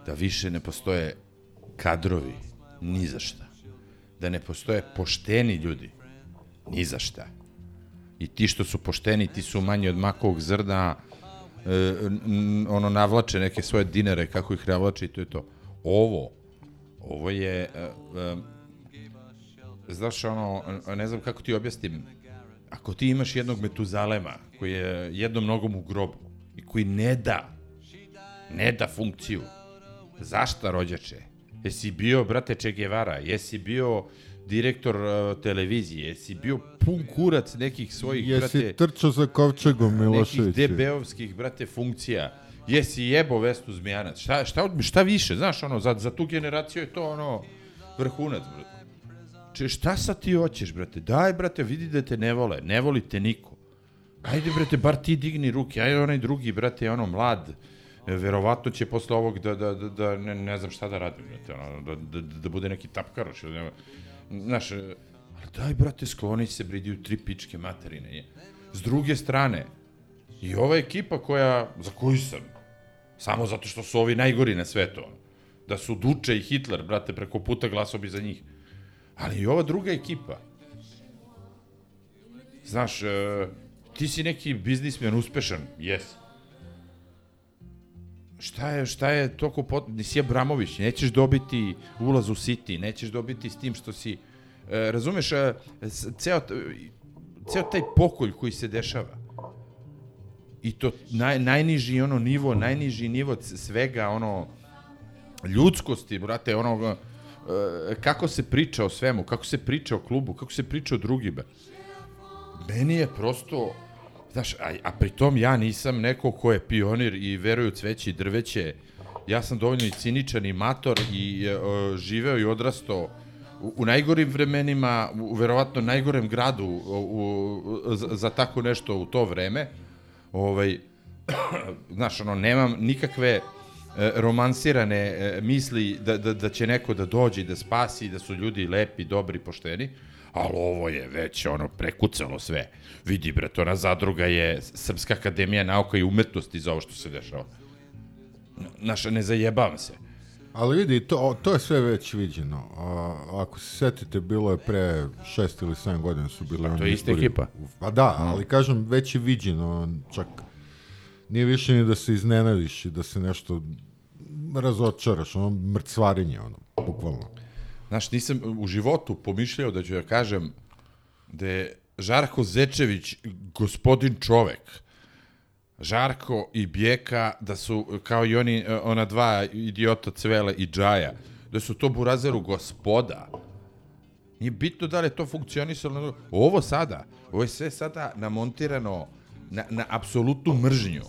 da više ne postoje kadrovi ni za šta. Da ne postoje pošteni ljudi ni za šta. I ti što su pošteni, ti su manji od makovog zrna, e, ono navlače neke svoje dinare kako ih navlače i to je to. Ovo, ovo je, e, e, znaš ono, ne znam kako ti objasnim, ako ti imaš jednog metuzalema koji je jednom nogom u grobu i koji ne da, ne da funkciju, zašta rođače? Jesi bio, brate, Che Guevara? Jesi bio direktor uh, televizije? Jesi bio pun kurac nekih svojih, Jesi brate, trčao za kovčegom nekih Miloševića? DB-ovskih, brate, funkcija? Jesi jebo Vestu Zmijanac? Šta, šta, šta više? Znaš, ono, za, za tu generaciju je to, ono, vrhunac, brate. Če, šta sad ti hoćeš, brate? Daj, brate, vidi da te ne vole. Ne voli te niko. Ajde, brate, bar ti digni ruke. Ajde, onaj drugi, brate, ono, mlad. Verovatno će posle ovog da, da, da, da ne, ne znam šta da radi, brate, ono, da, da, da bude neki tapkaroš. Ili, nema- znaš, ali daj, brate, skloni se, bridi, u tri pičke materine. je. S druge strane, i ova ekipa koja, za koju sam, samo zato što su ovi najgori na svetu, da su Duče i Hitler, brate, preko puta glasao bi za njih. Ali i ova druga ekipa. Znaš, e, ti si neki biznismen uspešan, jes. Šta je, šta je toliko pot... Nisi Abramović, nećeš dobiti ulaz u City, nećeš dobiti s tim što si... E, razumeš, e, s- ceo, ceo taj pokolj koji se dešava. I to naj, najniži ono nivo, najniži nivo svega, ono, ljudskosti, brate, ono, e, kako se priča o svemu, kako se priča o klubu, kako se priča o drugima. Meni je prosto, znaš, a, a pritom ja nisam neko ko je pionir i veruje u cveće i drveće. Ja sam dovoljno i ciničan i mator i e, živeo i odrastao u, u najgorim vremenima, u verovatno najgorem gradu u, u, za, za tako nešto u to vreme. Ovaj, znaš, ono, nemam nikakve e, romansirane e, misli da, da, da će neko da dođe i da spasi, da su ljudi lepi, dobri, pošteni, ali ovo je već ono prekucalo sve. Vidi bre, to na zadruga je Srpska akademija nauka i umetnosti za ovo što se dešava. Znaš, ne zajebavam se. Ali vidi, to, to je sve već viđeno. A, ako se setite, bilo je pre šest ili sedam godina su bile to je ista ekipa. Pa da, ali kažem, već je viđeno, čak nije više ni da se iznenadiš i da se nešto razočaraš, ono mrcvarenje, ono, bukvalno. Znaš, nisam u životu pomišljao da ću ja kažem da je Žarko Zečević gospodin čovek. Žarko i Bijeka, da su, kao i oni, e, ona dva idiota Cvele i Džaja, da su to Burazeru gospoda. Nije bitno da li je to funkcionisalo. Ovo sada, ovo je sve sada namontirano na, na apsolutnu mržnju.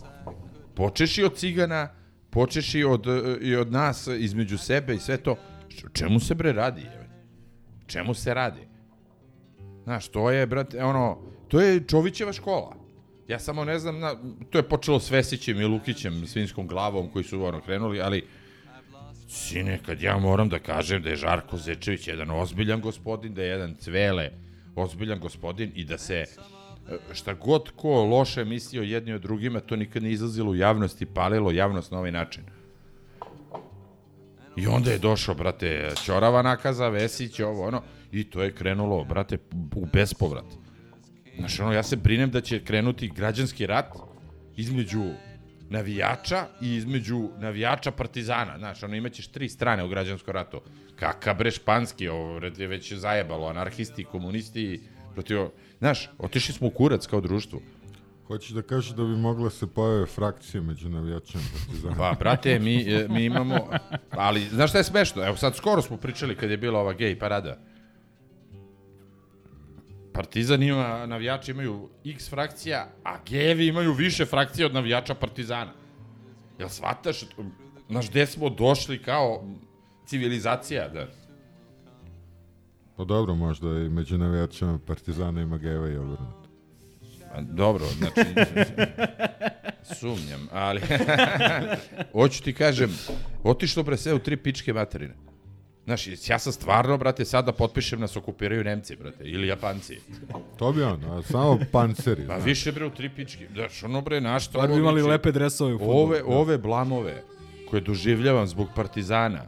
Počeši od cigana, počeši od, e, i od nas između sebe i sve to. Š- Čemu se bre radi? Čemu se radi? Znaš, to je, brate, ono, to je Čovićeva škola. Ja samo ne znam, na, to je počelo s Vesićem i Lukićem, svinskom glavom koji su ono krenuli, ali sine, kad ja moram da kažem da je Žarko Zečević jedan ozbiljan gospodin, da je jedan Cvele ozbiljan gospodin i da se e, šta god ko loše mislio jedni od drugima, to nikad ne izlazilo u javnost i palilo javnost na ovaj način. I onda je došao, brate, Ćorava nakaza, Vesić, ovo, ono, i to je krenulo, brate, u bespovrat. Znaš, ono, ja se brinem da će krenuti građanski rat između navijača i između navijača partizana. Znaš, ono, imaćeš tri strane u građanskom ratu. Kaka bre španski, ovo je već zajebalo, anarhisti, komunisti, protiv... Znaš, otišli smo u kurac kao društvo. Hoćeš da kažeš da bi mogle se pojave frakcije među navijačima Partizana? Pa, brate, mi, e, mi imamo... Ali, znaš šta je smešno? Evo sad skoro smo pričali kad je bila ova gej parada. Partizan ima, navijači imaju x frakcija, a gejevi imaju više frakcija od navijača Partizana. Jel shvataš? Znaš, gde smo došli kao civilizacija, da... Pa dobro, možda i među navijačima Partizana ima geva i obrnuto. Pa, dobro, znači... sumnjam, ali... Hoću ti kažem, otišlo bre sve u tri pičke materine. Znaš, ja sam stvarno, brate, sad da potpišem nas okupiraju Nemci, brate, ili Japanci. To bi ono, a samo panceri. Pa više bre u tri pičke. Znaš, ono bre, naš to... Bar bi imali lepe dresove u fudbalu. Ove, ove blamove koje doživljavam zbog Partizana.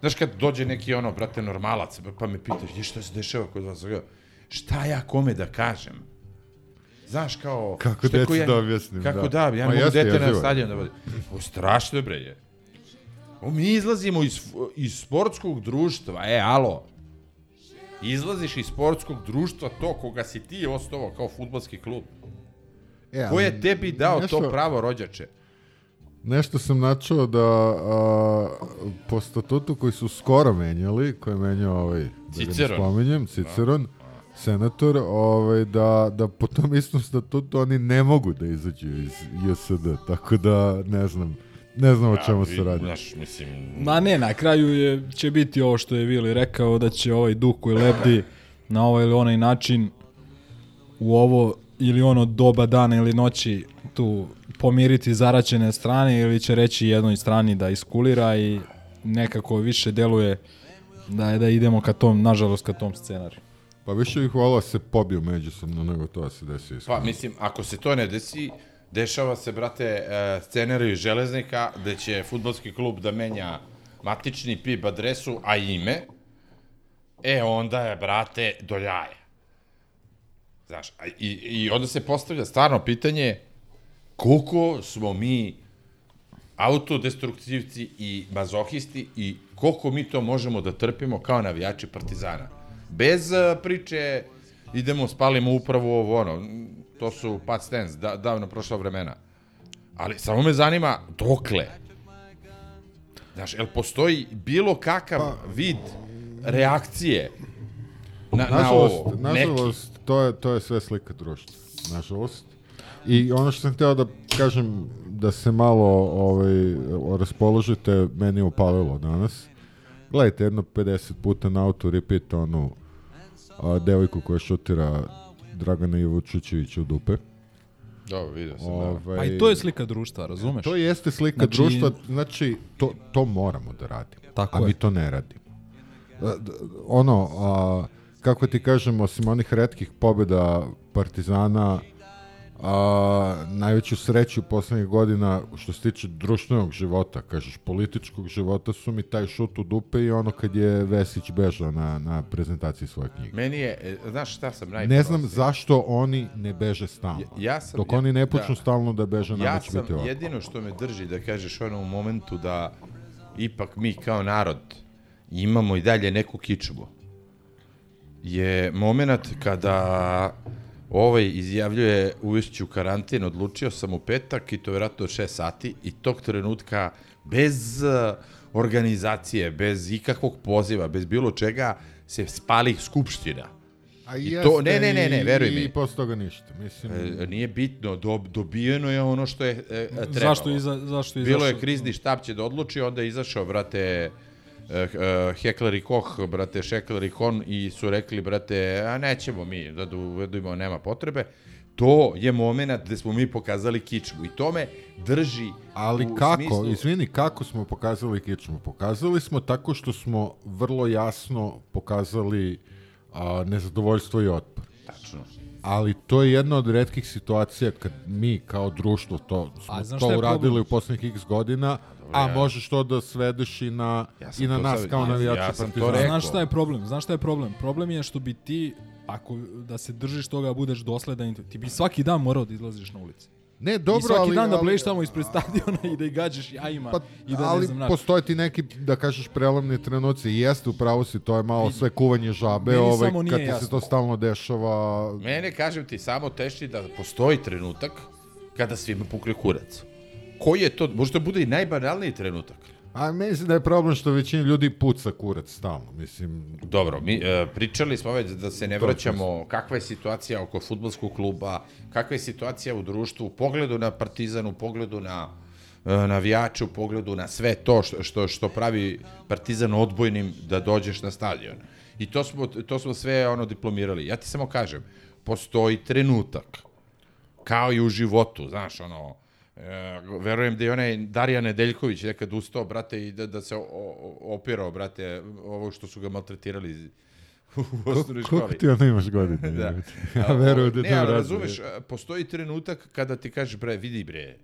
Znaš kad dođe neki ono, brate, normalac, pa me pitaš, šta se dešava kod vas? Šta ja kome da kažem? Znaš kao... Kako ko ja- da objasnim, Kako da. da, ja Ma ne mogu dete na stadion da vodi. O, strašno bre je. O, mi izlazimo iz, iz sportskog društva, e, alo. Izlaziš iz sportskog društva to koga si ti osnovao kao futbalski klub. E, Ko je tebi dao to nešto- pravo rođače? Nešto sam načuo da a, po statutu koji su skoro menjali, koji je menjao ovaj, da ga ne Ciceron. spominjem, Ciceron, senator, ovaj, da, da po tom istom statutu oni ne mogu da izađu iz JSD, tako da ne znam, ne znam o čemu se radi. Znaš, mislim... Ma ne, na kraju je, će biti ovo što je Vili rekao, da će ovaj duh koji lebdi na ovaj ili onaj način u ovo ili ono doba dana ili noći tu pomiriti zaraćene strane ili će reći jednoj strani da iskulira i nekako više deluje da je da idemo ka tom, nažalost, ka tom scenariju. Pa više ih volao se pobiju međusobno nego to da se desi iskreno. Pa, mislim, ako se to ne desi, dešava se, brate, e, scenarij železnika, gde će futbolski klub da menja matični PIB adresu, a ime, e, onda je, brate, do jaja. Znaš, i, i onda se postavlja stvarno pitanje koliko smo mi autodestruktivci i mazohisti i koliko mi to možemo da trpimo kao navijači Partizana. Bez uh, priče idemo, spalimo upravo ovo, ono, to su past stance, da, davno prošla vremena. Ali samo me zanima dokle. Znaš, jel postoji bilo kakav pa, vid reakcije na, na nažalost, ovo? Neki. nažalost to, je, to je sve slika društva. Nažalost. I ono što sam hteo da kažem, da se malo ovaj, raspoložite, meni je upalilo danas. Gledajte, jedno 50 puta na auto repeat onu a, devojku koja šutira Dragana Ivučićevića u dupe. Dobro, vidio sam, da. Ovaj, Pa i to je slika društva, razumeš? To jeste slika Znači- društva, znači to, to moramo da radimo, Tako a je. mi to ne radimo. A, d- Ono, a, kako ti kažem, osim onih redkih pobjeda Partizana, a, najveću sreću poslednjih godina što se tiče društvenog života, kažeš političkog života su mi taj šut u dupe i ono kad je Vesić bežao na, na prezentaciji svoje knjige. Meni je, e, znaš šta sam Ne najponosniji? znam zašto oni ne beže stalno. Ja- ja sam- Dok ja- oni ne počnu da. stalno da beže, nama Ja će sam, biti ovako. jedino što me drži da kažeš ono u momentu da ipak mi kao narod imamo i dalje neku kičmu je moment kada ovaj izjavljuje uvešću karantin, odlučio sam u petak i to vjerojatno od 6 sati i tog trenutka bez uh, organizacije, bez ikakvog poziva, bez bilo čega se spali skupština. A I jeste, to, ne, ne, ne, ne, veruj i, mi. I posle toga ništa. Mislim, E, nije bitno, dob, dobijeno je ono što je e, trebalo. Zašto iza, zašto je Bilo je izašao? krizni štab će da odluči, onda je izašao, brate, e, e, Hekler i Koch, brate, Šekler i Kon i su rekli, brate, a nećemo mi da uvedujemo, nema potrebe. To je moment gde smo mi pokazali kičmu i to me drži Ali u kako, smislu... izvini, kako smo pokazali kičmu? Pokazali smo tako što smo vrlo jasno pokazali a, nezadovoljstvo i otpor. Tačno. Ali to je jedna od redkih situacija kad mi kao društvo to smo to uradili problem? u poslednjih x godina, a ja- možeš to da svedeš i na, Ja i na nas kao ja- navijače ja sam to Partizana. rekao. Znaš šta je problem? Znaš šta je problem? Problem je što bi ti, ako da se držiš toga, budeš dosledan, ti bi svaki dan morao da izlaziš na ulici. Ne, dobro, I svaki ali, dan da bleješ tamo ispred stadiona i da ih gađaš jajima Pa, i da ali ne znam na postoje ti neki, da kažeš, prelomni trenuci. I jeste, upravo si, to je malo sve kuvanje žabe, Meni ovaj, kad ti jasno. se to stalno dešava. Mene, kažem ti, samo teši da postoji trenutak kada svima pukne kurac. Koji je to? Možda bude i najbanalniji trenutak. A mislim da je problem što većina ljudi puca kurac stalno, mislim. Dobro, mi e, pričali smo već da se ne vraćamo kakva je situacija oko futbolskog kluba, kakva je situacija u društvu, u pogledu na Partizan, u pogledu na e, navijače, u pogledu na sve to što, što, što pravi Partizan odbojnim da dođeš na stadion. I to smo, to smo sve ono diplomirali. Ja ti samo kažem, postoji trenutak, kao i u životu, znaš, ono, e, verujem da je onaj Darija Nedeljković nekad ustao, brate, i da, da se o, o, opirao, brate, ovo što su ga maltretirali u osnovnoj školi. Koliko ti ono imaš godine? Da. ja verujem da ne, to ali razumeš, a, postoji trenutak kada ti kažeš, bre, vidi bre,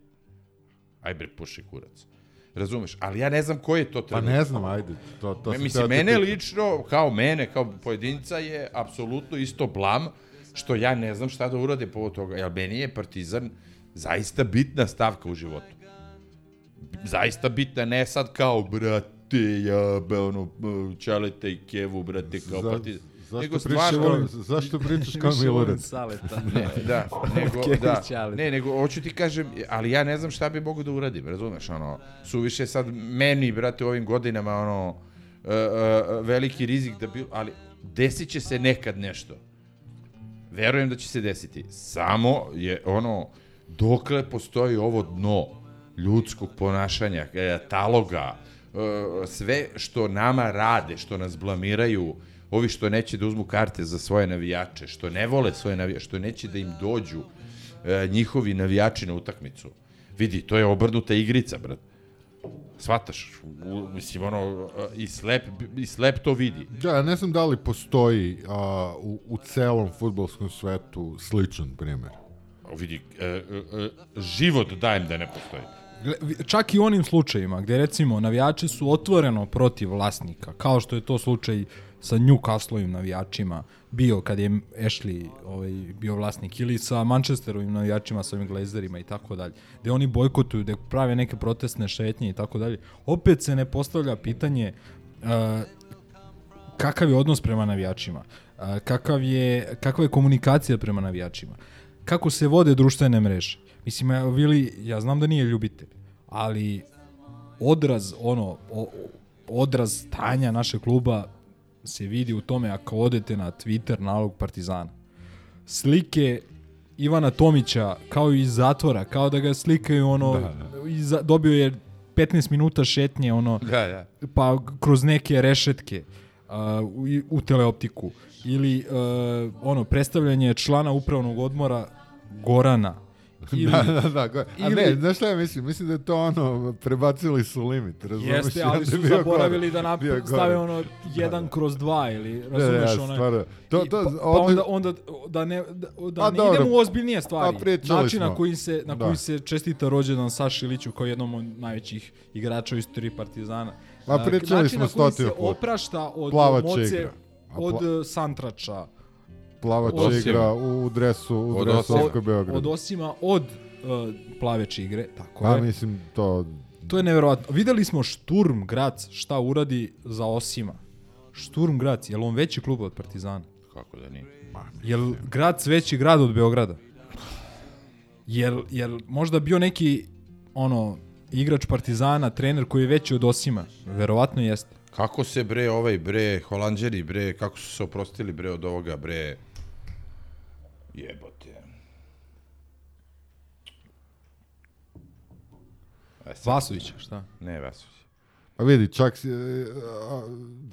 aj bre, puši kurac. Razumeš, ali ja ne znam koji je to Pa trenutak. ne znam, ajde. To, to Me, mislim, te mene pitam. lično, kao mene, kao pojedinca je apsolutno isto blam, što ja ne znam šta da uradim po toga. Jer meni je Partizan zaista bitna stavka u životu. Zaista bitna, ne sad kao, brate, ja, be, ono, čalete i kevu, brate, kao Za- Partizan. zašto Nego stvarno, kao- zašto pričaš kao volim Milorad? Saleta. ne, da, nego, da, ne, nego, hoću ti kažem, ali ja ne znam šta bi mogu da uradim, razumeš, ono, suviše sad meni, brate, u ovim godinama, ono, uh, uh, veliki rizik da bi, ali desit će se nekad nešto. Verujem da će se desiti. Samo je, ono, dokle postoji ovo dno ljudskog ponašanja, e, taloga, e, sve što nama rade, što nas blamiraju, ovi što neće da uzmu karte za svoje navijače, što ne vole svoje navijače, što neće da im dođu e, njihovi navijači na utakmicu. Vidi, to je obrnuta igrica, brat. Svataš, mislim, ono, i slep, i slep to vidi. Ja ne znam da li postoji a, u, u celom futbolskom svetu sličan primjer. Vidi, e, e, e, život dajem da ne postoji. Čak i u onim slučajima gde recimo navijači su otvoreno protiv vlasnika, kao što je to slučaj sa Newcastleovim navijačima bio kad je Ashley ovaj, bio vlasnik ili sa Manchesterovim navijačima, sa ovim Glazerima i tako dalje, gde oni bojkotuju, gde prave neke protestne šetnje i tako dalje, opet se ne postavlja pitanje uh, kakav je odnos prema navijačima, uh, kakav je, kakva je komunikacija prema navijačima, kako se vode društvene mreže. Mislim, ja, Vili, ja znam da nije ljubitelj, ali odraz, ono, o, odraz stanja našeg kluba se vidi u tome ako odete na Twitter nalog Partizana. Slike Ivana Tomića kao iz zatvora, kao da ga slikaju ono, da, da. Iza, dobio je 15 minuta šetnje, ono, Da, da. pa kroz neke rešetke uh, u, u teleoptiku ili uh, ono predstavljanje člana upravnog odmora Gorana ili da, da, da. go- A ili- ne, znaš šta ja mislim? Mislim da je to ono, prebacili su limit, razumiješ? Jeste, ali su zaboravili da nap stave ono jedan kroz dva ili razumeš da, ono. stvarno. To- I to- pa, pa onda onda da ne da, da A ne dobro. idemo u ozbiljnije stvari. A pričali Način na koji se na Da. koji se čestita rođendan Saši Iliću kao jednom od najvećih igrača u istoriji Partizana. Ma, pričali način smo na koji se stotinu puta. oprašta od Plava će moce igra. A od pla- uh, Santrača. Plava Od- igra u dresu, u Od dresu Osijeka. Ofka Beograd. Od Osima od uh, plaveće igre, tako Pa je. mislim, to... To je neverovatno. Videli smo Šturm Grac šta uradi za Osima. Šturm Grac, je li on veći klub od Partizana? Kako da nije? Je li Grac veći grad od Beograda? Jel, jel možda bio neki ono igrač Partizana, trener koji je veći od Osima? Verovatno jeste. Kako se bre ovaj bre Holanđani bre kako su se oprostili bre od ovoga bre Jebote. Vasović, šta? Ne, Vasović. A vidi, čak si... e, a,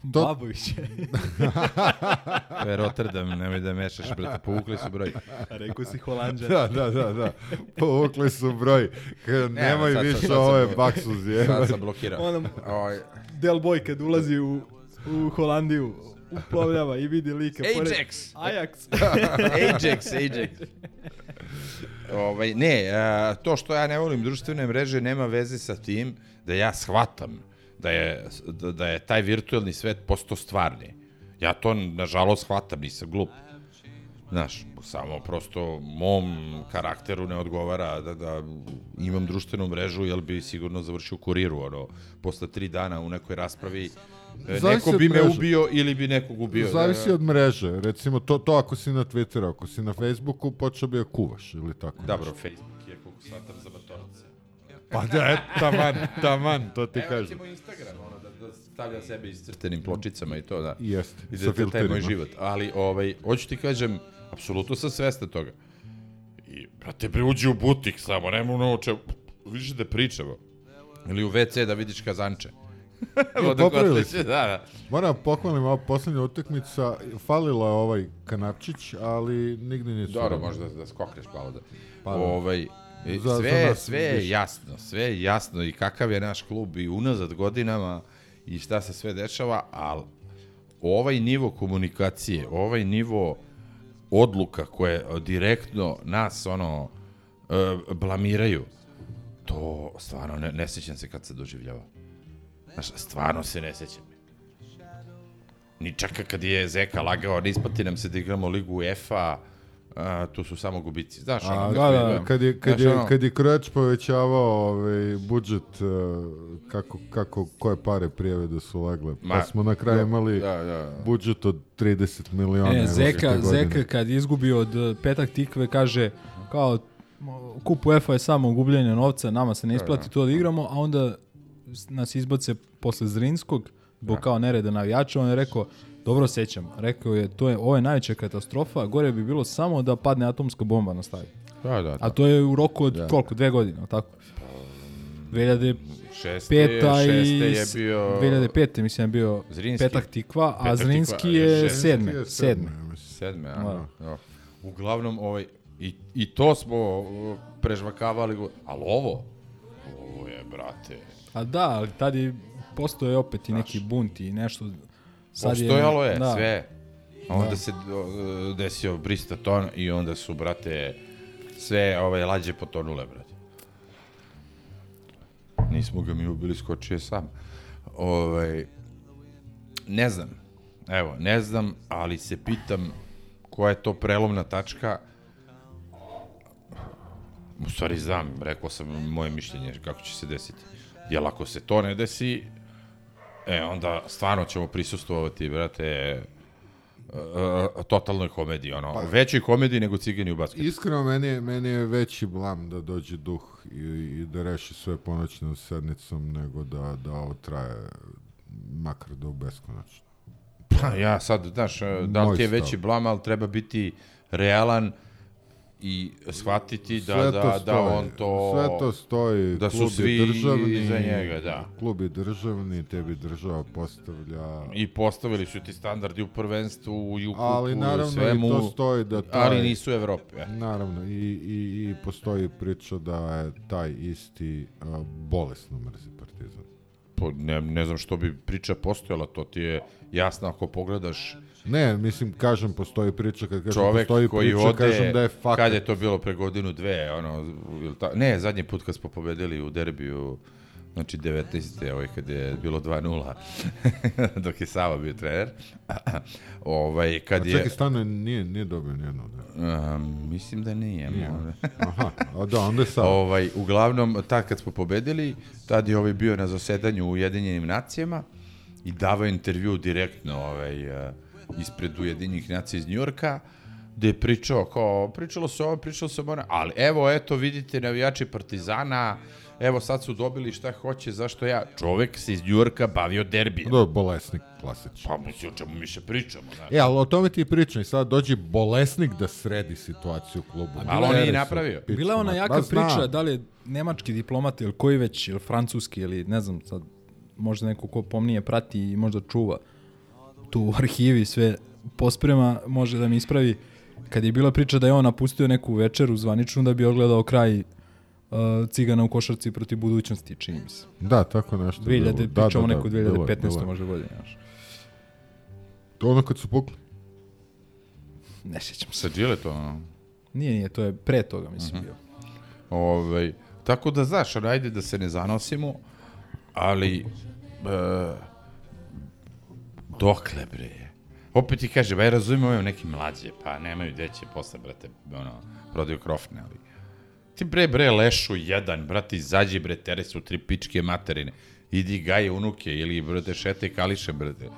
to, Babović. Je Rotterdam, nemoj da mešaš, brate, povukli su broj. Rekao si Holandžan. da, da, da, da. Povukli su broj. Ne, nemoj sad sam- više sad sam- ove baksuz, Sad sam blokirao. Ono, Ovaj, Del Boy kad ulazi u, u Holandiju, uplovljava i vidi lika. pored- Ajax. Ajax. Ajax, Ajax. Ovaj, ne, a, to što ja ne volim društvene mreže nema veze sa tim da ja shvatam da je, da, da je taj virtuelni svet posto stvarni. Ja to, nažalost, shvatam, nisam glup. Znaš, samo prosto mom karakteru ne odgovara da, da imam društvenu mrežu, jer bi sigurno završio kuriru, ono, posle tri dana u nekoj raspravi e, Zavisi neko bi me ubio ili bi nekog ubio. Zavisi Da, od mreže. Recimo, to, to ako si na Twitteru, ako si na Facebooku, počeo bi da kuvaš ili tako. Dobro, Facebook je, koliko shvatam, za. Pa da, et, taman, taman, to ti Evo kažem. recimo Instagram, ono, da, da stavlja sebe iscrtenim pločicama i to, da. Jeste, I sa da je to taj moj filterima. život. Ali, ovaj, hoću ti kažem, apsolutno sam svestan toga. I, brate, bre, uđi u butik samo, nema ono o čemu, vidiš da pričamo. Ili u WC da vidiš kazanče. Popravili ste. Da, da. Moram pohvalim, ova poslednja utakmica, falila je ovaj kanapčić, ali nigde nisu. Dobro, možda da skokneš malo da. Pa da. ovaj, Za- za sve, nas sve je jasno, sve je jasno i kakav je naš klub i unazad godinama i šta se sve dešava, ali ovaj nivo komunikacije, ovaj nivo odluka koje direktno nas ono e, blamiraju, to stvarno ne, ne sećam se kad se doživljava. Znaš, stvarno se ne sećam. Ni čak kad je Zeka lagao, ne isplati nam se da igramo ligu UEFA, a, tu su samo gubici. Znaš, A, ono, da, da. Kad je, kad Znaš, je, ono- kad je Krojač povećavao ovaj, budžet, eh, kako, kako, koje pare prijave da su legle, pa Ma, smo na kraju imali da, da. budžet od 30 miliona. E, Zeka. Zeka kad izgubi od eh, petak tikve kaže kao kup UEFA je samo gubljenje novca, nama se ne isplati to da igramo, a onda nas izbace posle Zrinskog, zbog kao nereda navijača, on je rekao, dobro sećam, rekao je, to je, ovo je najveća katastrofa, gore bi bilo samo da padne atomska bomba na stadion. Da, da, A to je u roku od koliko, dve godine, tako? 2005. Šeste je, šeste je bio... 2005. mislim je bio Zrinski. Petak Tikva, a Petak Zrinski Tikva, je sedme. je Sedme. Sedme, a? Da. Da. Uglavnom, ovaj, i, i to smo uh, prežvakavali, ali ovo, ovo je, brate, A da, ali tad je postoje opet i neki bunt i nešto. Sad postojalo je, da. sve. A onda se uh, desio Bristaton i onda su, brate, sve ove lađe potonule, brate. Nismo ga mi ubili, skočio je sam. Ovaj, ne znam, evo, ne znam, ali se pitam koja je to prelomna tačka. U stvari znam, rekao sam moje mišljenje kako će se desiti. Jer ako se to ne desi, E, onda stvarno ćemo prisustovati, brate, uh, totalnoj komediji, ono, većoj komediji nego cigani u basketu. Iskreno, meni je, meni je veći blam da dođe duh i, i da reši sve ponoćnom sednicom nego da, da ovo traje makar do beskonačno. Pa ja sad, znaš, da li ti je veći blam, ali treba biti realan i shvatiti da, Sve da, da stoji. on to... Sve to stoji. da su klub svi državni, iza njega, da. Klub je državni, tebi država postavlja... I postavili su ti standardi u prvenstvu, u Jukupu, Ali naravno svemu, i to stoji da taj... ali nisu Evrope. e. Naravno, i, i, i postoji priča da je taj isti a, bolesno mrzi Partizan. Po, ne, ne znam što bi priča postojala, to ti je jasno ako pogledaš Ne, mislim, kažem, postoji priča, kad kažem čovek postoji koji priča, ode, kažem da je fakat. kad je to bilo pre godinu, dve, ono, ta, ne, zadnji put kad smo pobedili u derbiju, znači 19. ovaj, kad je bilo 2-0, dok je Sava bio trener, ovaj, kad A je... čekaj, stano, nije, nije dobio nijedno. Da. Um, mislim da nije. Nije. Aha, a da, onda je Sava. Ovaj, uglavnom, tad kad smo pobedili, tad je ovaj bio na zasedanju u Ujedinjenim nacijama i davao intervju direktno ovaj, eh, ispred Ujedinjenih nacija iz Njujorka gde je pričao, kao, pričalo se ovo, pričalo se ovo, ali evo, eto, vidite, navijači Partizana, evo sad su dobili šta hoće, zašto ja, čovek se iz Njujorka bavio derbijem. Da, bolesnik, klasično. Pa mislim, o čemu mi se pričamo, znaš. E, ali o tome ti pričam i sad dođe bolesnik da sredi situaciju u klubu. malo Pere nije su napravio. pičma. Bila je ona jaka znam. priča, da li je nemački diplomat ili koji već, ili francuski, ili ne znam sad, možda neko ko pomnije prati i možda čuva tu u arhivi sve posprema, može da mi ispravi. Kad je bila priča da je on napustio neku večeru zvaničnu da bi ogledao kraj uh, Cigana u košarci protiv budućnosti, čini mi se. Da, tako nešto. 2000, bilo. da, Da, pričamo da, da, neku bilo je, 2015. bilo je. možda godine, znaš. To ono kad su pukli. Ne sjećam se. Sa Giletom, ono. Nije, nije, to je pre toga, mislim, Mhm. bio. Ovaj, tako da, znaš, ajde da se ne zanosimo, ali e, dokle, bre? Opet ti kažem, aj razumijem ove neki mlađe, pa nemaju gde će posle, brate, ono, prodaju krofne, ali ti bre, bre, lešu jedan, brate, izađi, bre, tere su tri pičke materine, idi gaje unuke, ili, brate, šete kališe, brate.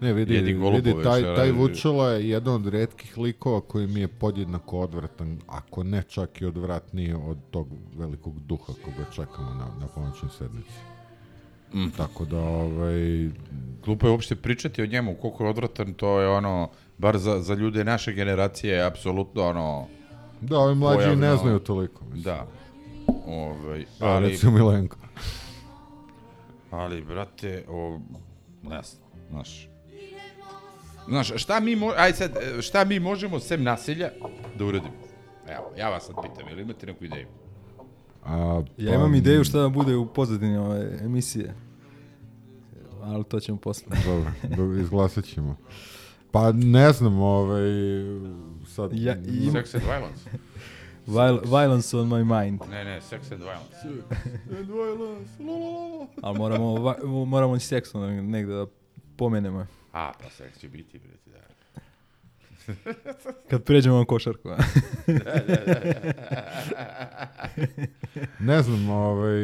Ne, vidi, Jedi vidi taj, taj. Vučela je jedan od redkih likova koji mi je podjednako odvratan, ako ne čak i odvratniji od tog velikog duha koga čekamo na, na pomoćnoj sednici. Mm. Tako da, ovaj, Glupo je uopšte pričati o njemu, koliko je odvratan, to je ono, bar za, za ljude naše generacije, je apsolutno ono... da, ovi mlađi pojavno- ne znaju toliko. Mislim. Da. Ovaj, Ali, ali, recimo Milenko. ali, brate, o, ne znam, znaš. Znaš, šta mi, mo aj sad, šta mi možemo sem nasilja da uradimo? Evo, ja vas sad pitam, ili imate neku ideju? A, Ja imam ideju šta da bude u pozadini ove emisije. Ali to ćemo posle. Dobro, dobro, izglasat ćemo. Pa ne znam, ovaj, sad... Ja, i- Sex and violence? Viol violence on my mind. Ne, ne, sex and violence. Ali moramo, va- moramo i seksu negde da pomenemo. A, pa seks će biti, brate, da. Kad pređemo na košarku. Ne znam, ovaj...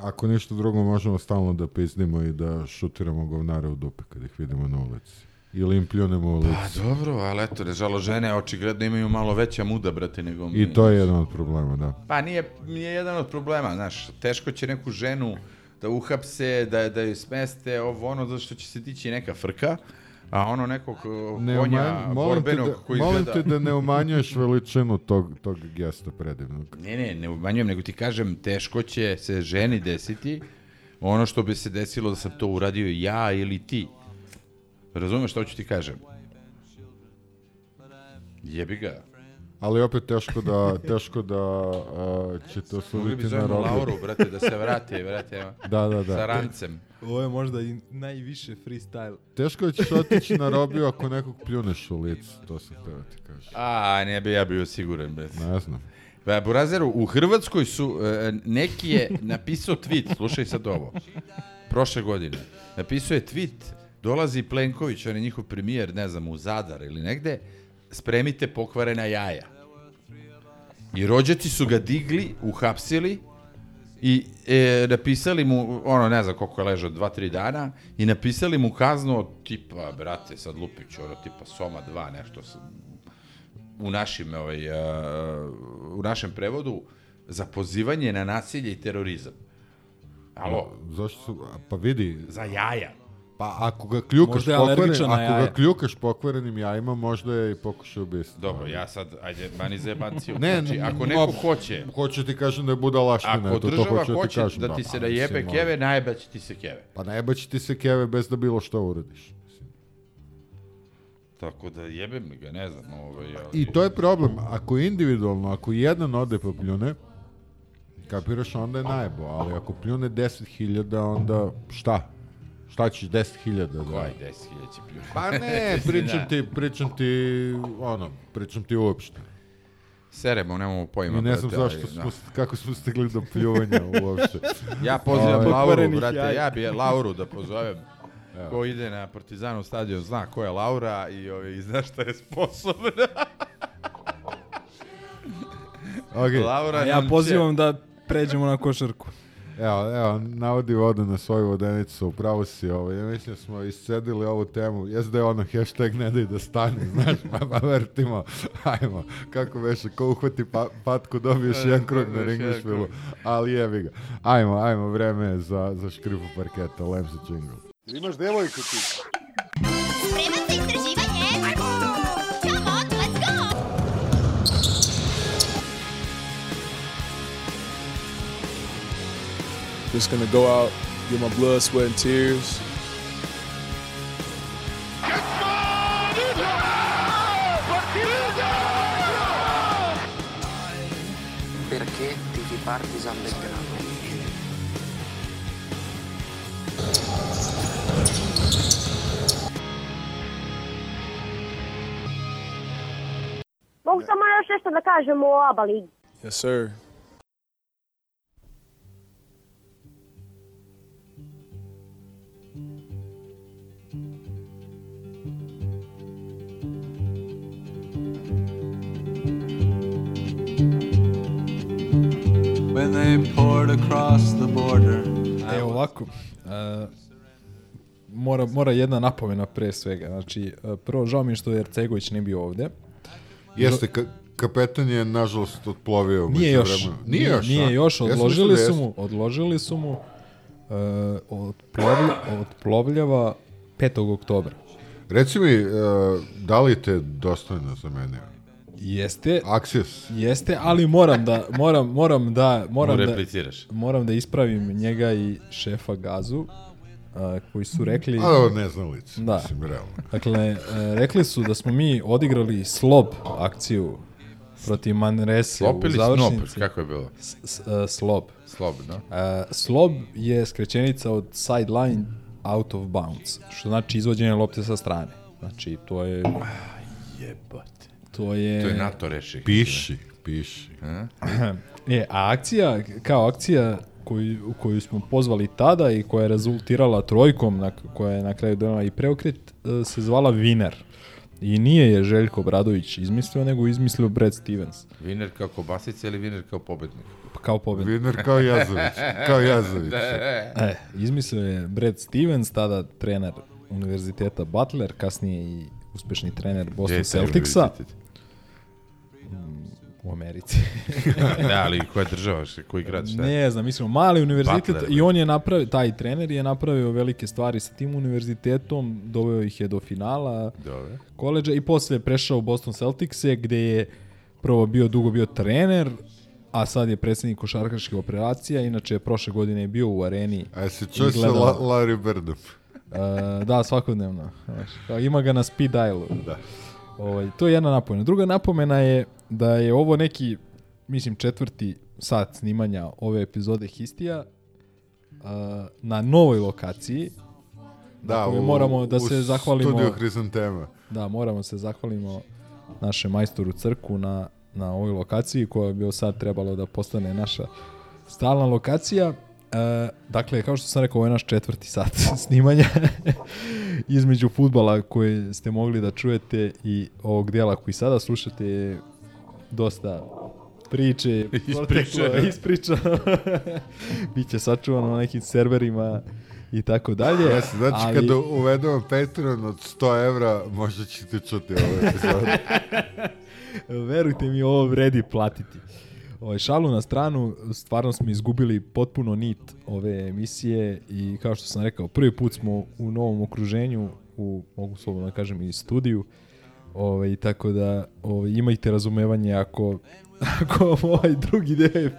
Ako ništa drugo, možemo stalno da pizdimo i da šutiramo govnare u dupe kad ih vidimo na ulici. Ili im pljunemo u Pa lice. dobro, ali eto, režalo žene očigledno imaju malo veća muda, brate, nego mi. I to je jedan od problema, da. Pa nije, nije jedan od problema, znaš, teško će neku ženu da uhapse, da, da ju smeste, ovo ono, zato što će se tići neka frka, a ono nekog uh, Ne konja umanj- molim, borbenog da, koji molim izgleda... te da ne umanjuješ veličinu tog, tog gesta predivnog. Ne, ne, ne umanjujem, nego ti kažem, teško će se ženi desiti ono što bi se desilo da sam to uradio ja ili ti. Razumeš što ću ti kažem? Jebi ga. Ali opet teško da, teško da a, će to suditi na robu. Lauru, brate, da se vrati, brate, Da, da, da. sa rancem. Ovo je možda i najviše freestyle. Teško da ćeš otići na robiju ako nekog pljuneš u lice, to sam teo da ti kažem. A, ne bi ja bio siguran, brate. Ne znam. Pa, Burazeru, u Hrvatskoj su, e, neki je napisao tweet, slušaj sad ovo, prošle godine, napisao je tweet, dolazi Plenković, on je njihov premijer, ne znam, u Zadar ili negde, spremite pokvarena jaja. I rođaci su ga digli, uhapsili i e, napisali mu, ono, ne znam koliko je ležao, dva, tri dana, i napisali mu kaznu od tipa, brate, sad Lupić, ono, tipa Soma 2, nešto, u našim, ovaj, uh, u našem prevodu, za pozivanje na nasilje i terorizam. Alo, Zašto su, a, pa vidi, za jaja. Pa ako ga kljukaš Možda je pokvaren, alergičan na ako jaja. ga kljukaš pokvarenim jajima, možda je i pokušao ubistva. Dobro, ja sad, ajde, mani zebanciju. Ne, znači, ako neko hoće, Hoću ti kažem da je budalaština, ako eto, to država hoću hoće ti kažem. da ti se pa, najebe mislim, keve, najebaće ti se keve. Pa najebaće ti se keve bez da bilo što uradiš. Tako da jebem ga, ne znam, ovaj, ali... I to je problem, ako individualno, ako jedan ode pa pljune, kapiraš, onda je najebo, ali ako pljune 10.000, onda šta? Šta ćeš 10.000 da... Koji 10.000 će pljuti? Pa ne, pričam ti, pričam ti, ono, pričam ti uopšte. Seremo, nemamo pojma. I ne znam brate, zašto smo, kako smo stigli do pljuvanja uopšte. Ja pozivam Ovaj, Lauru, brate, ja bi Lauru da pozovem. Ko ide na Partizanov stadion zna ko je Laura i, ovaj, i zna šta je sposobna. Okay. Laura A ja nam će- pozivam da pređemo na košarku. Evo, evo, navodi vodu na svoju vodenicu, upravo si ovo. Ja mislim da smo iscedili ovu temu. Jes da je ono hashtag ne daj da stane, znaš, pa, pa vrtimo, ajmo, kako veše, ko uhvati pa, patku, dobiješ E, jedan krug na krug. ali jebi ga. Ajmo, ajmo, vreme je za, za škrifu parketa, lem se jingle. Imaš devojku ti. Just gonna go out, get my blood, sweat, and tears. Perché tifi Partizan Belgrado? Mogu samo još nešto da kažem o ABA ligi. Yes, sir. When they poured across the border. Evo ovako, e, mora, mora jedna napomena pre svega. Znači, e, prvo, žao mi je što Ercegović ne bio ovde. Jeste, ka, kapetan je nažalost otplovio. u Nije još, međuvremenu. nije, još, nije još, Ja sam odložili da su mu, odložili su mu, e, otplovlja, otplovljava 5. oktobra. Reci mi, uh, da li te dostojno zamenio? Jeste. Axios. Jeste, ali moram da moram moram da moram Mu da repliciraš. moram da ispravim njega i šefa Gazu a, koji su rekli A, ne znam lice, Da. mislim, realno. Dakle, e, rekli su da smo mi odigrali slob akciju protiv Manrese Slop u ili završnici. snop? Kako je bilo? S, s, e, slob. Slob, da. E, slob je skraćenica od sideline out of bounds, što znači izvođenje lopte sa strane. Znači, to je... Jebote. To je... To je NATO reši. Piši, piši. E, a akcija, kao akcija koju, u koju smo pozvali tada i koja je rezultirala trojkom, na, koja je na kraju donala i preokret, e, se zvala Viner. I nije je Željko Bradović izmislio, nego izmislio Brad Stevens. Viner kao kobasica ili viner kao pobednik? Pa Kao pobednik. Viner kao Jazović. Kao Jazović. E, izmislio je Brad Stevens, tada trener univerziteta Butler, kasnije i uspešni trener Boston Celticsa. univerzitet? U Americi. da, ali koja država, koji grad, šta je? Ne znam, mislimo, mali univerzitet Butler, i on je napravio, taj trener je napravio velike stvari sa tim univerzitetom, doveo ih je do finala Dobro. koleđa i posle je prešao u Boston Celticse gde je prvo bio dugo bio trener, a sad je predsednik košarkaških operacija, inače je prošle godine je bio u areni. A se čuo gledao- La, Larry Birdom? E, da, svakodnevno. Ima ga na speed dialu. Da. Ovaj, to je jedna napomena. Druga napomena je da je ovo neki, mislim, četvrti sat snimanja ove epizode Histija uh, na novoj lokaciji. Da, kojoj u- moramo da u se zahvalimo. studiju Hrizantema. Da, moramo se zahvalimo našem majstoru Crku na, na ovoj lokaciji koja bi sad trebalo da postane naša stalna lokacija. E, dakle, kao što sam rekao, ovo je naš četvrti sat snimanja između futbala koje ste mogli da čujete i ovog dijela koji sada slušate je dosta priče, proteklo, ispričano, biće sačuvano na nekim serverima i tako dalje. Jesi, znači ali- kada uvedemo Patreon od 100 evra, možda ćete čuti ovo epizodu. Verujte mi, ovo vredi platiti. Ovaj, šalu na stranu, stvarno smo izgubili potpuno nit ove emisije i kao što sam rekao, prvi put smo u novom okruženju, u, mogu slobodno da kažem, i studiju, ovaj, tako da ovaj, imajte razumevanje ako, ako ovaj drugi deo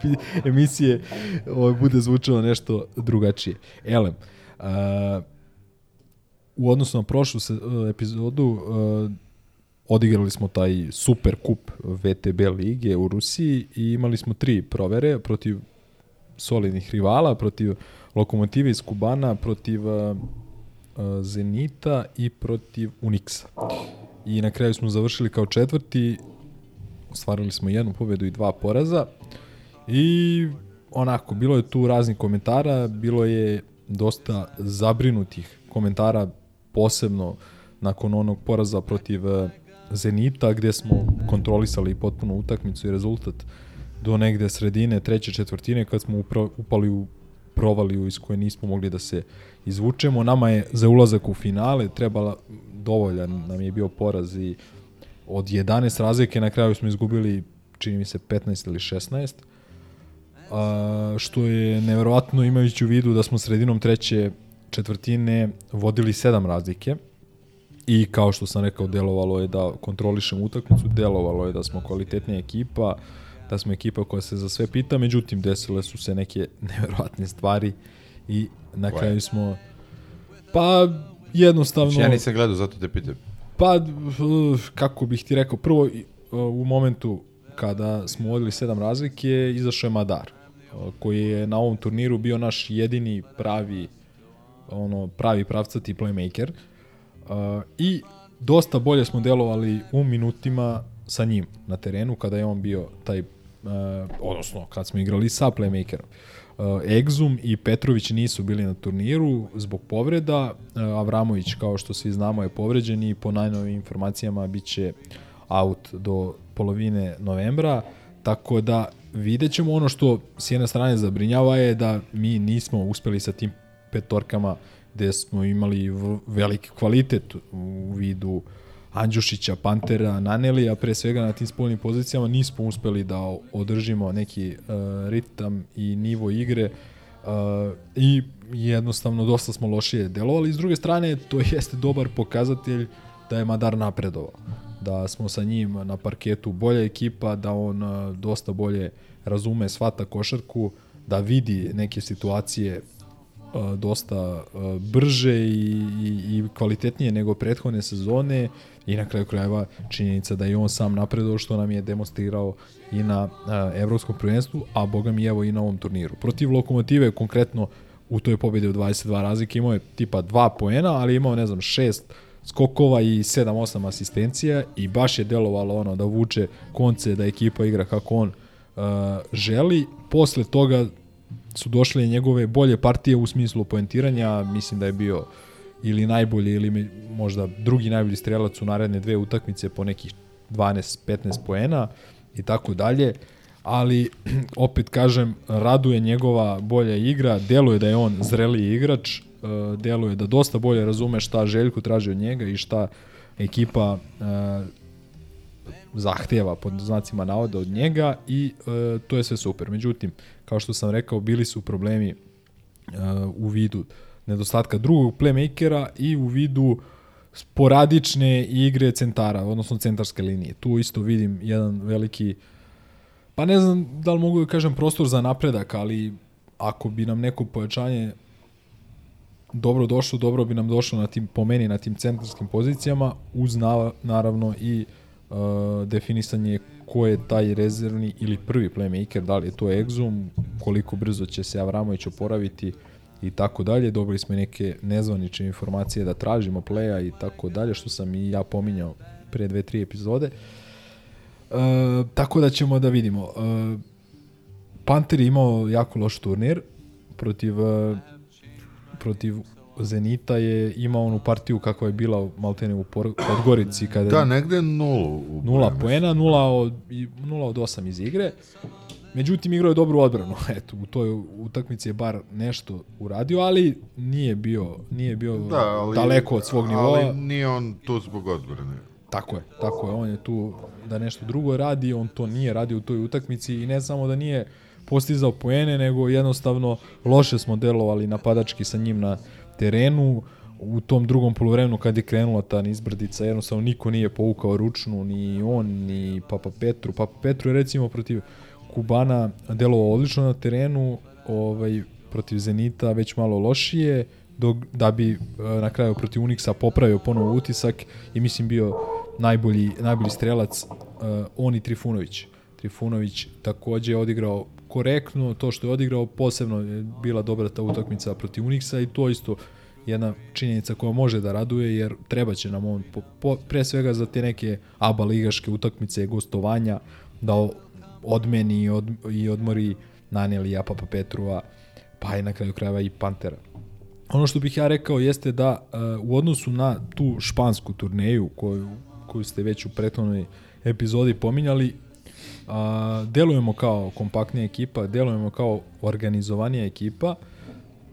emisije ovaj, bude zvučalo nešto drugačije. Elem, a, u odnosu na prošlu se, epizodu, a, odigrali smo taj super kup VTB lige u Rusiji i imali smo tri provere protiv solidnih rivala, protiv Lokomotive iz Kubana, protiv uh, uh, Zenita i protiv Unixa. I na kraju smo završili kao četvrti, ostvarili smo jednu pobedu i dva poraza i onako, bilo je tu raznih komentara, bilo je dosta zabrinutih komentara, posebno nakon onog poraza protiv uh, Zenita, gde smo kontrolisali potpuno utakmicu i rezultat do negde sredine treće četvrtine kad smo upali u provaliju iz koje nismo mogli da se izvučemo. Nama je za ulazak u finale trebala dovoljan nam je bio poraz i od 11 razlike na kraju smo izgubili čini mi se 15 ili 16 a, što je neverovatno imajući u vidu da smo sredinom treće četvrtine vodili sedam razlike i kao što sam rekao delovalo je da kontrolišemo utakmicu, delovalo je da smo kvalitetnija ekipa, da smo ekipa koja se za sve pita, međutim desile su se neke neverovatne stvari i na kraju smo pa jednostavno Znači, ja nisam gledao, zato te pitam. Pa, kako bih ti rekao, prvo uh, u momentu kada smo vodili sedam razlike, izašao je Madar, uh, koji je na ovom turniru bio naš jedini pravi ono pravi pravcati playmaker. Uh, I dosta bolje smo delovali u minutima sa njim na terenu kada je on bio taj odnosno kad smo igrali sa playmakerom. Uh, Egzum i Petrović nisu bili na turniru zbog povreda. Uh, Avramović, kao što svi znamo, je povređen i po najnovim informacijama biće out do polovine novembra. Tako da vidjet ćemo ono što s jedne strane zabrinjava je da mi nismo uspeli sa tim petorkama gde smo imali veliki kvalitet u vidu Andjušića, Pantera, Nanelija, pre svega na tim spoljnim pozicijama nismo uspeli da održimo neki uh, ritam i nivo igre uh, i jednostavno dosta smo lošije delovali. S druge strane, to jeste dobar pokazatelj da je Madar napredovao. Da smo sa njim na parketu bolja ekipa, da on uh, dosta bolje razume, svata košarku, da vidi neke situacije dosta brže i, i, i kvalitetnije nego prethodne sezone i na kraju krajeva činjenica da je on sam napredovao što nam je demonstrirao i na evropskom prvenstvu, a boga mi evo i na ovom turniru. Protiv Lokomotive konkretno u toj pobedi od 22 razlike imao je tipa 2 poena, ali imao ne znam 6 skokova i 7-8 asistencija i baš je delovalo ono da vuče konce, da ekipa igra kako on uh, želi. Posle toga su došle njegove bolje partije u smislu poentiranja, mislim da je bio ili najbolji ili možda drugi najbolji strelac u naredne dve utakmice po nekih 12-15 poena i tako dalje. Ali opet kažem raduje njegova bolja igra deluje da je on zreliji igrač e, deluje da dosta bolje razume šta Željko traži od njega i šta ekipa zahteva pod znacima navoda od njega i e, to je sve super. Međutim, kao što sam rekao, bili su problemi e, u vidu nedostatka drugog playmakera i u vidu sporadične igre centara, odnosno centarske linije. Tu isto vidim jedan veliki pa ne znam da li mogu da kažem prostor za napredak, ali ako bi nam neko pojačanje dobro došlo, dobro bi nam došlo na tim, po meni na tim centarskim pozicijama, uz na, naravno i uh, definisanje ko je taj rezervni ili prvi playmaker, da li je to Exum, koliko brzo će se Avramović oporaviti i tako dalje. Dobili smo neke nezvanične informacije da tražimo playa i tako dalje, što sam i ja pominjao pre dve, tri epizode. Uh, tako da ćemo da vidimo. Uh, Panter je imao jako loš turnir protiv uh, protiv Zenita je imao onu partiju kakva je bila maltene u Podgorici kada Da, negde nulu. nula poena, nula od, i- nula od 8 iz igre. Međutim, igrao je dobru odbranu. Eto, u toj utakmici je bar nešto uradio, ali nije bio, nije bio Da, ali, daleko od svog nivoa. Ali nije on tu zbog odbrane. Tako je, tako je. On je tu da nešto drugo radi, on to nije radio u toj utakmici i ne samo da nije postizao poene, nego jednostavno loše smo delovali napadački sa njim na terenu. U tom drugom polovremenu kad je krenula ta nizbrdica, jednostavno niko nije povukao ručnu, ni on, ni Papa Petru. Papa Petru je recimo protiv Kubana delovao odlično na terenu, ovaj, protiv Zenita već malo lošije, dok, da bi e, na kraju protiv Unixa popravio ponovo utisak i mislim bio najbolji, najbolji strelac uh, on i Trifunović. Trifunović takođe je odigrao korektno, to što je odigrao posebno je bila dobra ta utakmica protiv Unixa i to isto jedna činjenica koja može da raduje jer treba će nam on po, po, pre svega za te neke ABA ligaške utakmice gostovanja da odmeni i, od, i odmori Nanelija, Papa Petrua, pa i na kraju krajeva i Pantera. Ono što bih ja rekao jeste da uh, u odnosu na tu špansku turneju koju, koju ste već u prethodnoj epizodi pominjali, A, delujemo kao kompaktnija ekipa, delujemo kao organizovanija ekipa,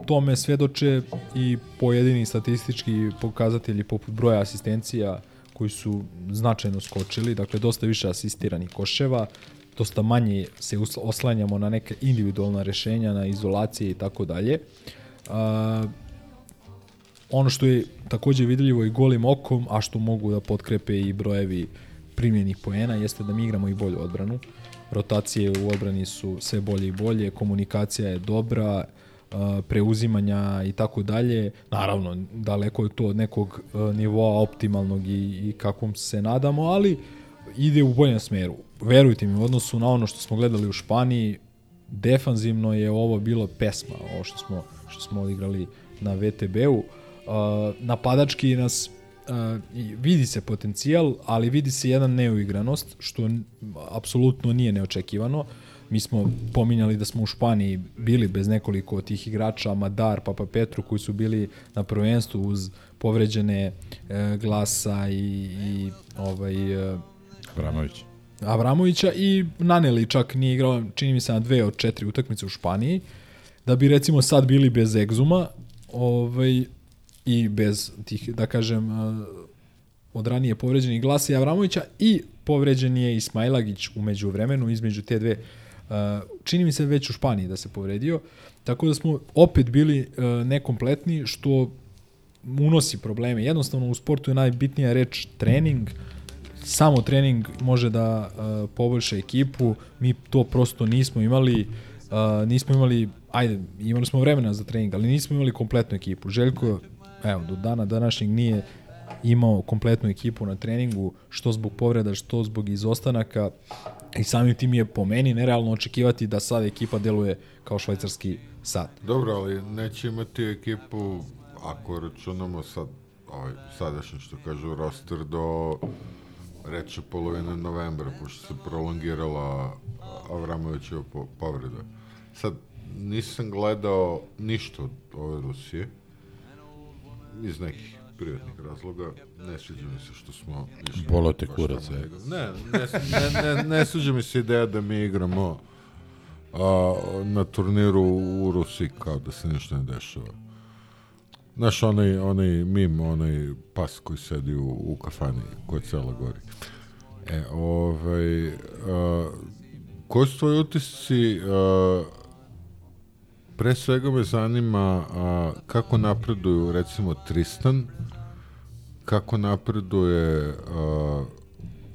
tome svedoče i pojedini statistički pokazatelji poput broja asistencija koji su značajno skočili, dakle dosta više asistiranih koševa, dosta manje se oslanjamo na neke individualna rešenja, na izolacije i tako dalje. Ono što je takođe vidljivo i golim okom, a što mogu da potkrepe i brojevi primljenih poena, jeste da mi igramo i bolju odbranu. Rotacije u odbrani su sve bolje i bolje, komunikacija je dobra, preuzimanja i tako dalje. Naravno, daleko je to od nekog nivoa optimalnog i, i kakvom se nadamo, ali ide u boljem smeru. Verujte mi, u odnosu na ono što smo gledali u Španiji, defanzivno je ovo bilo pesma, ovo što smo, što smo odigrali na VTB-u. Napadački nas vidi se potencijal, ali vidi se jedan neuigranost, što apsolutno nije neočekivano. Mi smo pominjali da smo u Španiji bili bez nekoliko od tih igrača, Madar, Papa Petru, koji su bili na prvenstvu uz povređene e, glasa i, i ovaj, e, Abramović. Avramovića i Naneli čak nije igrao, čini mi se, na dve od četiri utakmice u Španiji, da bi recimo sad bili bez egzuma ovaj, i bez tih, da kažem, eh, od ranije povređenih glasa i Avramovića i povređen je Ismailagić umeđu vremenu, između te dve eh, čini mi se već u Španiji da se povredio, tako da smo opet bili eh, nekompletni, što unosi probleme. Jednostavno u sportu je najbitnija reč trening, samo trening može da poboljša ekipu, mi to prosto nismo imali, nismo imali, ajde, imali smo vremena za trening, ali nismo imali kompletnu ekipu. Željko, evo, do dana današnjeg nije imao kompletnu ekipu na treningu, što zbog povreda, što zbog izostanaka i samim tim je po meni nerealno očekivati da sad ekipa deluje kao švajcarski sat. Dobro, ali neće imati ekipu, ako računamo sad, ovaj, sadašnji što kažu roster do reče polovine novembra, pošto se prolongirala Avramovićeva po, povreda. Sad, nisam gledao ništa od ove Rusije, iz nekih privatnih razloga, ne sviđa mi se što smo išli. Bolo te kurac, e. Ne, ne, ne, ne, ne sviđa mi se ideja da mi igramo a, na turniru u Rusiji kao da se ništa ne dešava. Znaš, onaj, onaj mim, onaj pas koji sedi u, u kafani, koji cela gori. E, ovaj, a, koji su tvoji utisci, a, pre svega me zanima a, kako napreduju, recimo, Tristan, kako napreduje a,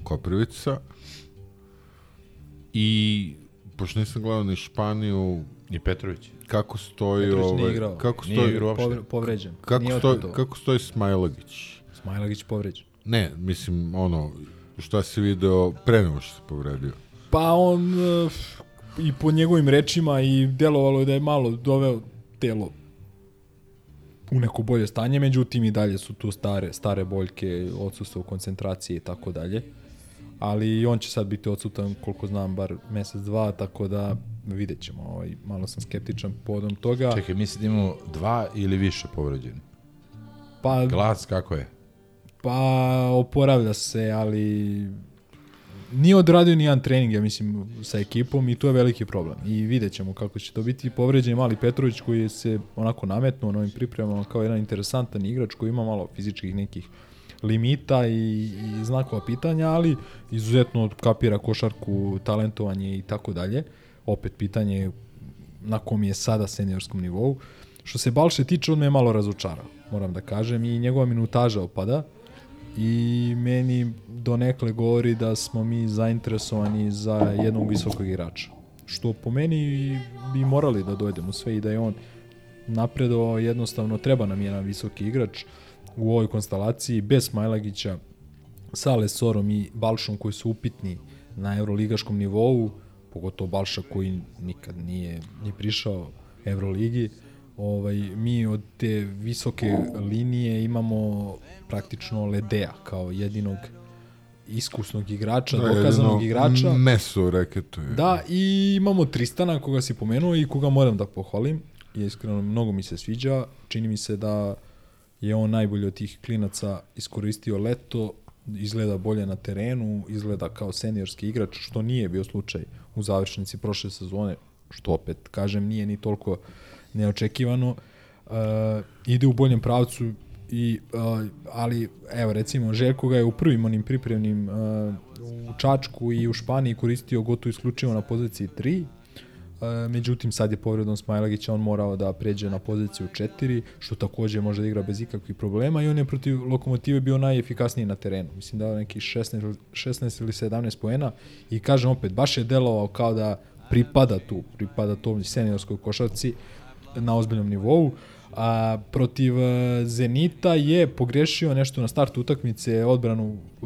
Koprivica i pošto nisam gledao ni Španiju i Petrović kako stoji Petrović nije ovaj igrao. kako Nije stoji igrao uopšte. Povre- povređen. kako Nije stoji kako stoji Smailagić Smailagić povređen. ne mislim ono šta si video pre nego što se povredio Pa on uh, i po njegovim rečima i delovalo je da je malo doveo telo u neko bolje stanje, međutim i dalje su tu stare, stare boljke, odsustvo koncentracije i tako dalje. Ali on će sad biti odsutan, koliko znam, bar mesec, dva, tako da vidjet ćemo. Ovaj, malo sam skeptičan povodom toga. Čekaj, misli da imamo dva ili više povređeni? Pa, Glas kako je? Pa oporavlja se, ali nije odradio ni jedan trening, ja mislim, sa ekipom i to je veliki problem. I vidjet ćemo kako će to biti. Povređen je Mali Petrović koji se onako nametnuo na ovim pripremama kao jedan interesantan igrač koji ima malo fizičkih nekih limita i, i znakova pitanja, ali izuzetno kapira košarku, talentovanje i tako dalje. Opet pitanje je na kom je sada seniorskom nivou. Što se Balše tiče, on me je malo razočarao, moram da kažem, i njegova minutaža opada i meni donekle govori da smo mi zainteresovani za jednog visokog igrača. Što po meni bi morali da dojdemo sve i da je on napredovao, jednostavno treba nam jedan visoki igrač u ovoj konstelaciji, bez Smajlagića, sa Lesorom i Balšom koji su upitni na evroligaškom nivou, pogotovo Balša koji nikad nije ni prišao Evroligi, ovaj, mi od te visoke linije imamo praktično Ledea kao jedinog iskusnog igrača, Da, dokazanog igrača. Meso u reketu je. Da, i imamo Tristana koga si pomenuo i koga moram da pohvalim. I iskreno, mnogo mi se sviđa. Čini mi se da je on najbolji od tih klinaca iskoristio leto izgleda bolje na terenu, izgleda kao seniorski igrač, što nije bio slučaj u završnici prošle sezone, što opet, kažem, nije ni toliko neočekivano. Uh, ide u boljem pravcu, i, uh, ali evo recimo Željko ga je u prvim onim pripremnim uh, u Čačku i u Španiji koristio gotovo isključivo na poziciji 3 E, međutim sad je povredom Smajlagića on morao da pređe na poziciju 4, što takođe može da igra bez ikakvih problema i on je protiv Lokomotive bio najefikasniji na terenu. Mislim da neki 16, 16 ili 17 poena i kažem opet, baš je delovao kao da pripada tu, pripada tom seniorskoj košarci na ozbiljnom nivou. A protiv e, Zenita je pogrešio nešto na startu utakmice, odbranu e,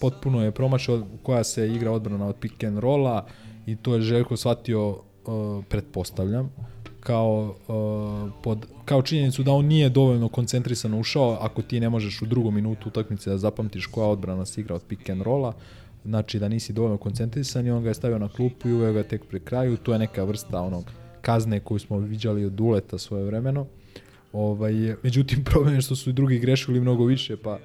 potpuno je promašao koja se igra odbrana od pick and rolla i to je Željko shvatio uh, pretpostavljam, kao, uh, pod, kao činjenicu da on nije dovoljno koncentrisan ušao, ako ti ne možeš u drugom minutu utakmice da zapamtiš koja odbrana se igra od pick and rolla, znači da nisi dovoljno koncentrisan i on ga je stavio na klupu i uveo ga tek pri kraju, to je neka vrsta onog kazne koju smo viđali od Duleta svoje vremeno. Ovaj, međutim, problem je što su i drugi grešili mnogo više, pa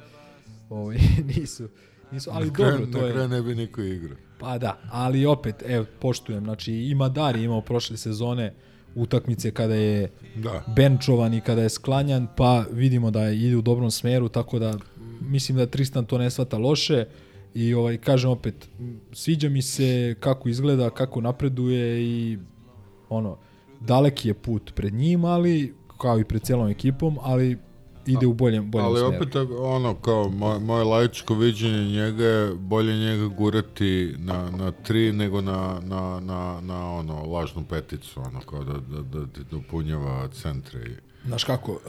ovaj, nisu, nisu, ali na kraju, dobro, to je... Na kraju ne bi niko igrao. Pa da, ali opet, evo, poštujem, znači i Madar je imao prošle sezone utakmice kada je da. benčovan i kada je sklanjan, pa vidimo da ide u dobrom smeru, tako da mislim da Tristan to ne svata loše i ovaj kažem opet, sviđa mi se kako izgleda, kako napreduje i ono, daleki je put pred njim, ali kao i pred celom ekipom, ali ide u boljem, boljem Ali smeru. opet, ono, kao, moje, moje laičko viđenje njega je bolje njega gurati na, na tri nego na, na, na, na ono, lažnu peticu, ono, kao da, da, da ti dopunjava centre. Znaš kako, uh,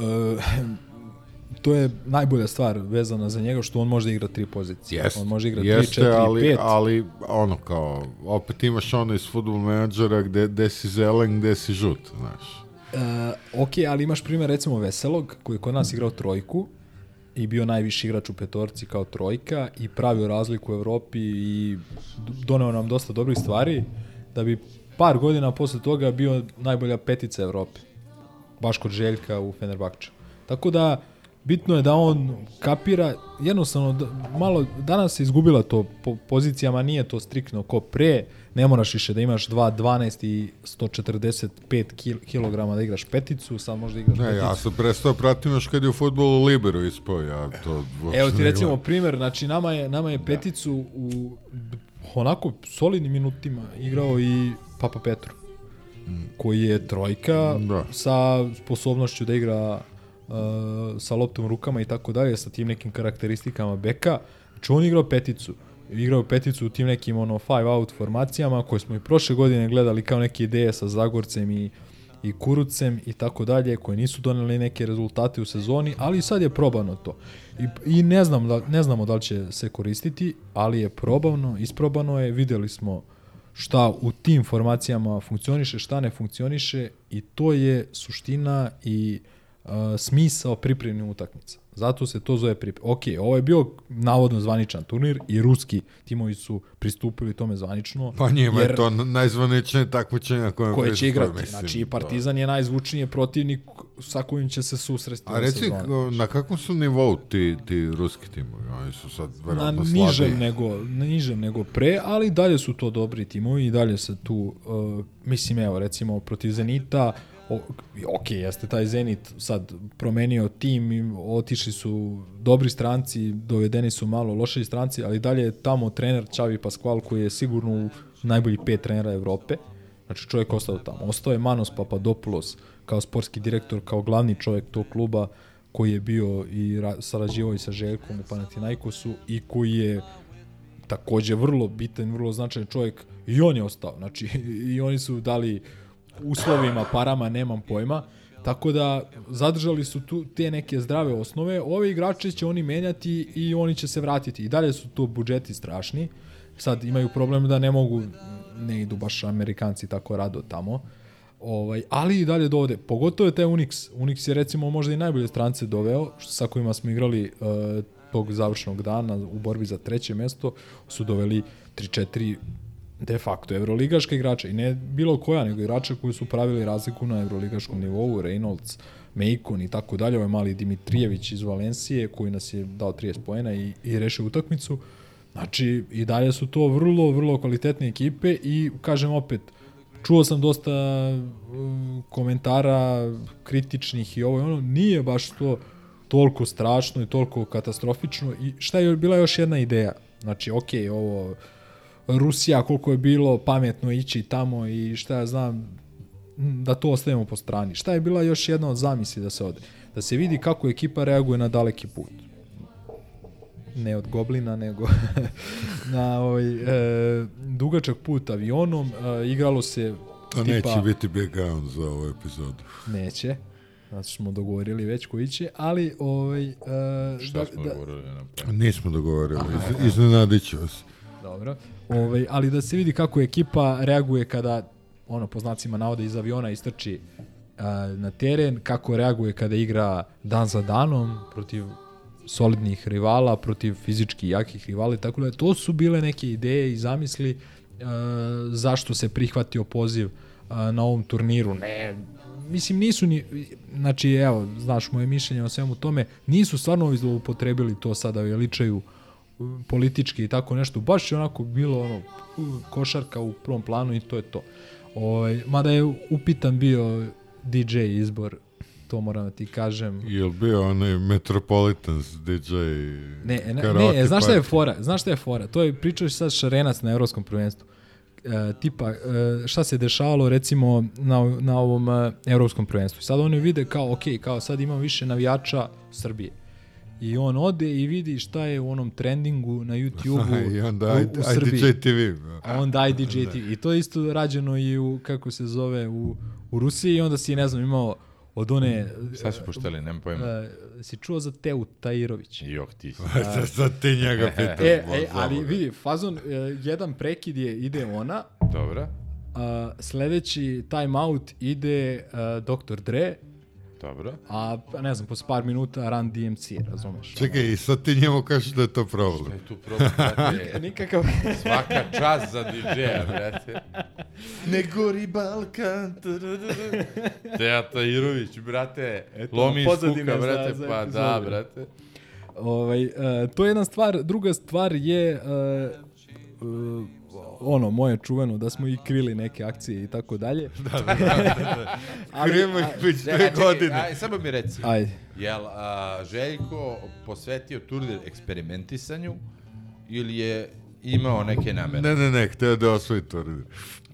to je najbolja stvar vezana za njega što on može da igra tri pozicije. Jest, on može igrati jeste, 3, 4, ali, 5. ali ono kao, opet imaš ono iz futbol menadžera gde, gde si zelen, gde si žut, znaš. Uh, ok, ali imaš primjer recimo Veselog, koji je kod nas igrao trojku i bio najviši igrač u petorci kao trojka i pravio razliku u Evropi i doneo nam dosta dobrih stvari, da bi par godina posle toga bio najbolja petica Evrope. Baš kod Željka u Fenerbahču. Tako da, bitno je da on kapira, jednostavno, malo, danas se izgubila to po pozicijama, nije to striktno ko pre, ne moraš više da imaš 2.12 i 145 kg da igraš peticu, sad možda igraš ne, peticu. ja sam prestao pratim još kad je u futbolu Libero ispao, ja to Evo ti recimo primer, znači nama je, nama je peticu u onako solidnim minutima igrao i Papa Petru, koji je trojka da. sa sposobnošću da igra sa loptom rukama i tako dalje, sa tim nekim karakteristikama beka. Znači on igrao peticu igrao peticu u tim nekim ono five out formacijama koje smo i prošle godine gledali kao neke ideje sa Zagorcem i i Kurucem i tako dalje koje nisu doneli neke rezultate u sezoni, ali sad je probano to. I, i ne, znam da, ne znamo da li će se koristiti, ali je probano, isprobano je, videli smo šta u tim formacijama funkcioniše, šta ne funkcioniše i to je suština i uh, smisao pripremnih utakmica. Zato se to zove priprem. Ok, ovo je bio navodno zvaničan turnir i ruski timovi su pristupili tome zvanično. Pa njima jer, je to najzvaničnije takmičenje koje, koje će igrati. Mislim, znači, Partizan je najzvučniji protivnik sa kojim će se susresti. A reci, na kakvom su nivou ti, ti ruski timovi? Oni su sad verovatno na nižem nego, na nižem nego pre, ali dalje su to dobri timovi i dalje se tu, uh, mislim, evo, recimo, protiv Zenita, o, ok, jeste taj Zenit sad promenio tim, otišli su dobri stranci, dovedeni su malo loši stranci, ali dalje je tamo trener Čavi Pasqual koji je sigurno u najbolji pet trenera Evrope. Znači čovjek ostao tamo. Ostao je Manos Papadopoulos kao sportski direktor, kao glavni čovjek tog kluba koji je bio i sarađivao i sa Željkom u Panathinaikosu i koji je takođe vrlo bitan, vrlo značajan čovjek i on je ostao. Znači i oni su dali uslovima, parama, nemam pojma. Tako da zadržali su tu te neke zdrave osnove. Ove igrače će oni menjati i oni će se vratiti. I dalje su tu budžeti strašni. Sad imaju problem da ne mogu, ne idu baš Amerikanci tako rado tamo. Ovaj, ali i dalje dovode. Pogotovo je taj Unix. Unix je recimo možda i najbolje strance doveo, sa kojima smo igrali uh, tog završnog dana u borbi za treće mesto, su doveli 3-4 de facto evroligaške igrače i ne bilo koja, nego igrače koji su pravili razliku na evroligaškom nivou, Reynolds, Mejkon i tako dalje, ovaj mali Dimitrijević iz Valencije koji nas je dao 30 poena i, i rešio utakmicu. Znači, i dalje su to vrlo, vrlo kvalitetne ekipe i, kažem opet, čuo sam dosta um, komentara kritičnih i ovo i ono, nije baš to toliko strašno i toliko katastrofično i šta je bila još jedna ideja? Znači, okay, ovo Rusija, koliko je bilo pametno ići tamo i šta ja znam, da to ostavimo po strani. Šta je bila još jedna od zamisli da se ode? Da se vidi kako ekipa reaguje na daleki put. Ne od goblina, nego na ovaj, e, dugačak put avionom. E, igralo se To tipa... neće biti background za ovu epizodu. Neće. Znači smo dogovorili već koji će, ali ovaj... E, Šta smo dogovorili? Na Nismo dogovorili, Iz, iznenadit ću vas. Dobro. Ovaj, ali da se vidi kako ekipa reaguje kada ono po znacima navoda iz aviona istrči uh, na teren, kako reaguje kada igra dan za danom protiv solidnih rivala, protiv fizički jakih rivala i tako da to su bile neke ideje i zamisli uh, zašto se prihvatio poziv uh, na ovom turniru. Ne, mislim nisu ni, znači evo, znaš moje mišljenje o svemu tome, nisu stvarno upotrebili to sada veličaju politički i tako nešto, baš je onako bilo ono, košarka u prvom planu i to je to. Ovaj, mada je upitan bio DJ izbor, to moram da ti kažem. Jel bio onaj Metropolitans DJ Ne, ne, ne znaš šta je fora? Znaš šta je fora? To je pričao sad Šarenac na evropskom prvenstvu. E, tipa, e, šta se dešavalo recimo na, na ovom e, evropskom prvenstvu. Sad oni vide kao, ok, kao sad ima više navijača Srbije. I on ode i vidi šta je u onom trendingu na YouTube-u I onda u, u Srbiji. IDJ TV. A onda IDJ TV. I to je isto rađeno i u, kako se zove, u, u Rusiji i onda si, ne znam, imao od one... Šta su puštali, nema pojma. Uh, si čuo za Teu Tajirović? Jok, ti si. Sad, sad ti njega pitaš. e, e, ali vidi, fazon, uh, jedan prekid je, ide ona. Dobro. Uh, sledeći time out ide uh, Dr. Dre. Dobro. A, ne znam, posle par minuta Run DMC, razumeš? Čekaj, i sad ti njemu kažeš da je to problem. Šta je tu problem, brate? Nikakav... Svaka čast za DJ-a, brate. Ne gori Balkan. Teata Irović, brate. Eto, Lomi iz kuka, za- brate. za pa epizodu. da, brate. Ovaj, uh, to je jedna stvar. Druga stvar je uh, uh, ono, moje čuveno, da smo i krili neke akcije i tako dalje. Da, da, da, da. Krijemo ih već dve godine. Aj, samo mi reci. Ajde. Jel a, Željko posvetio turnir eksperimentisanju ili je imao neke namere? Ne, ne, ne, htio da osvoji turnir.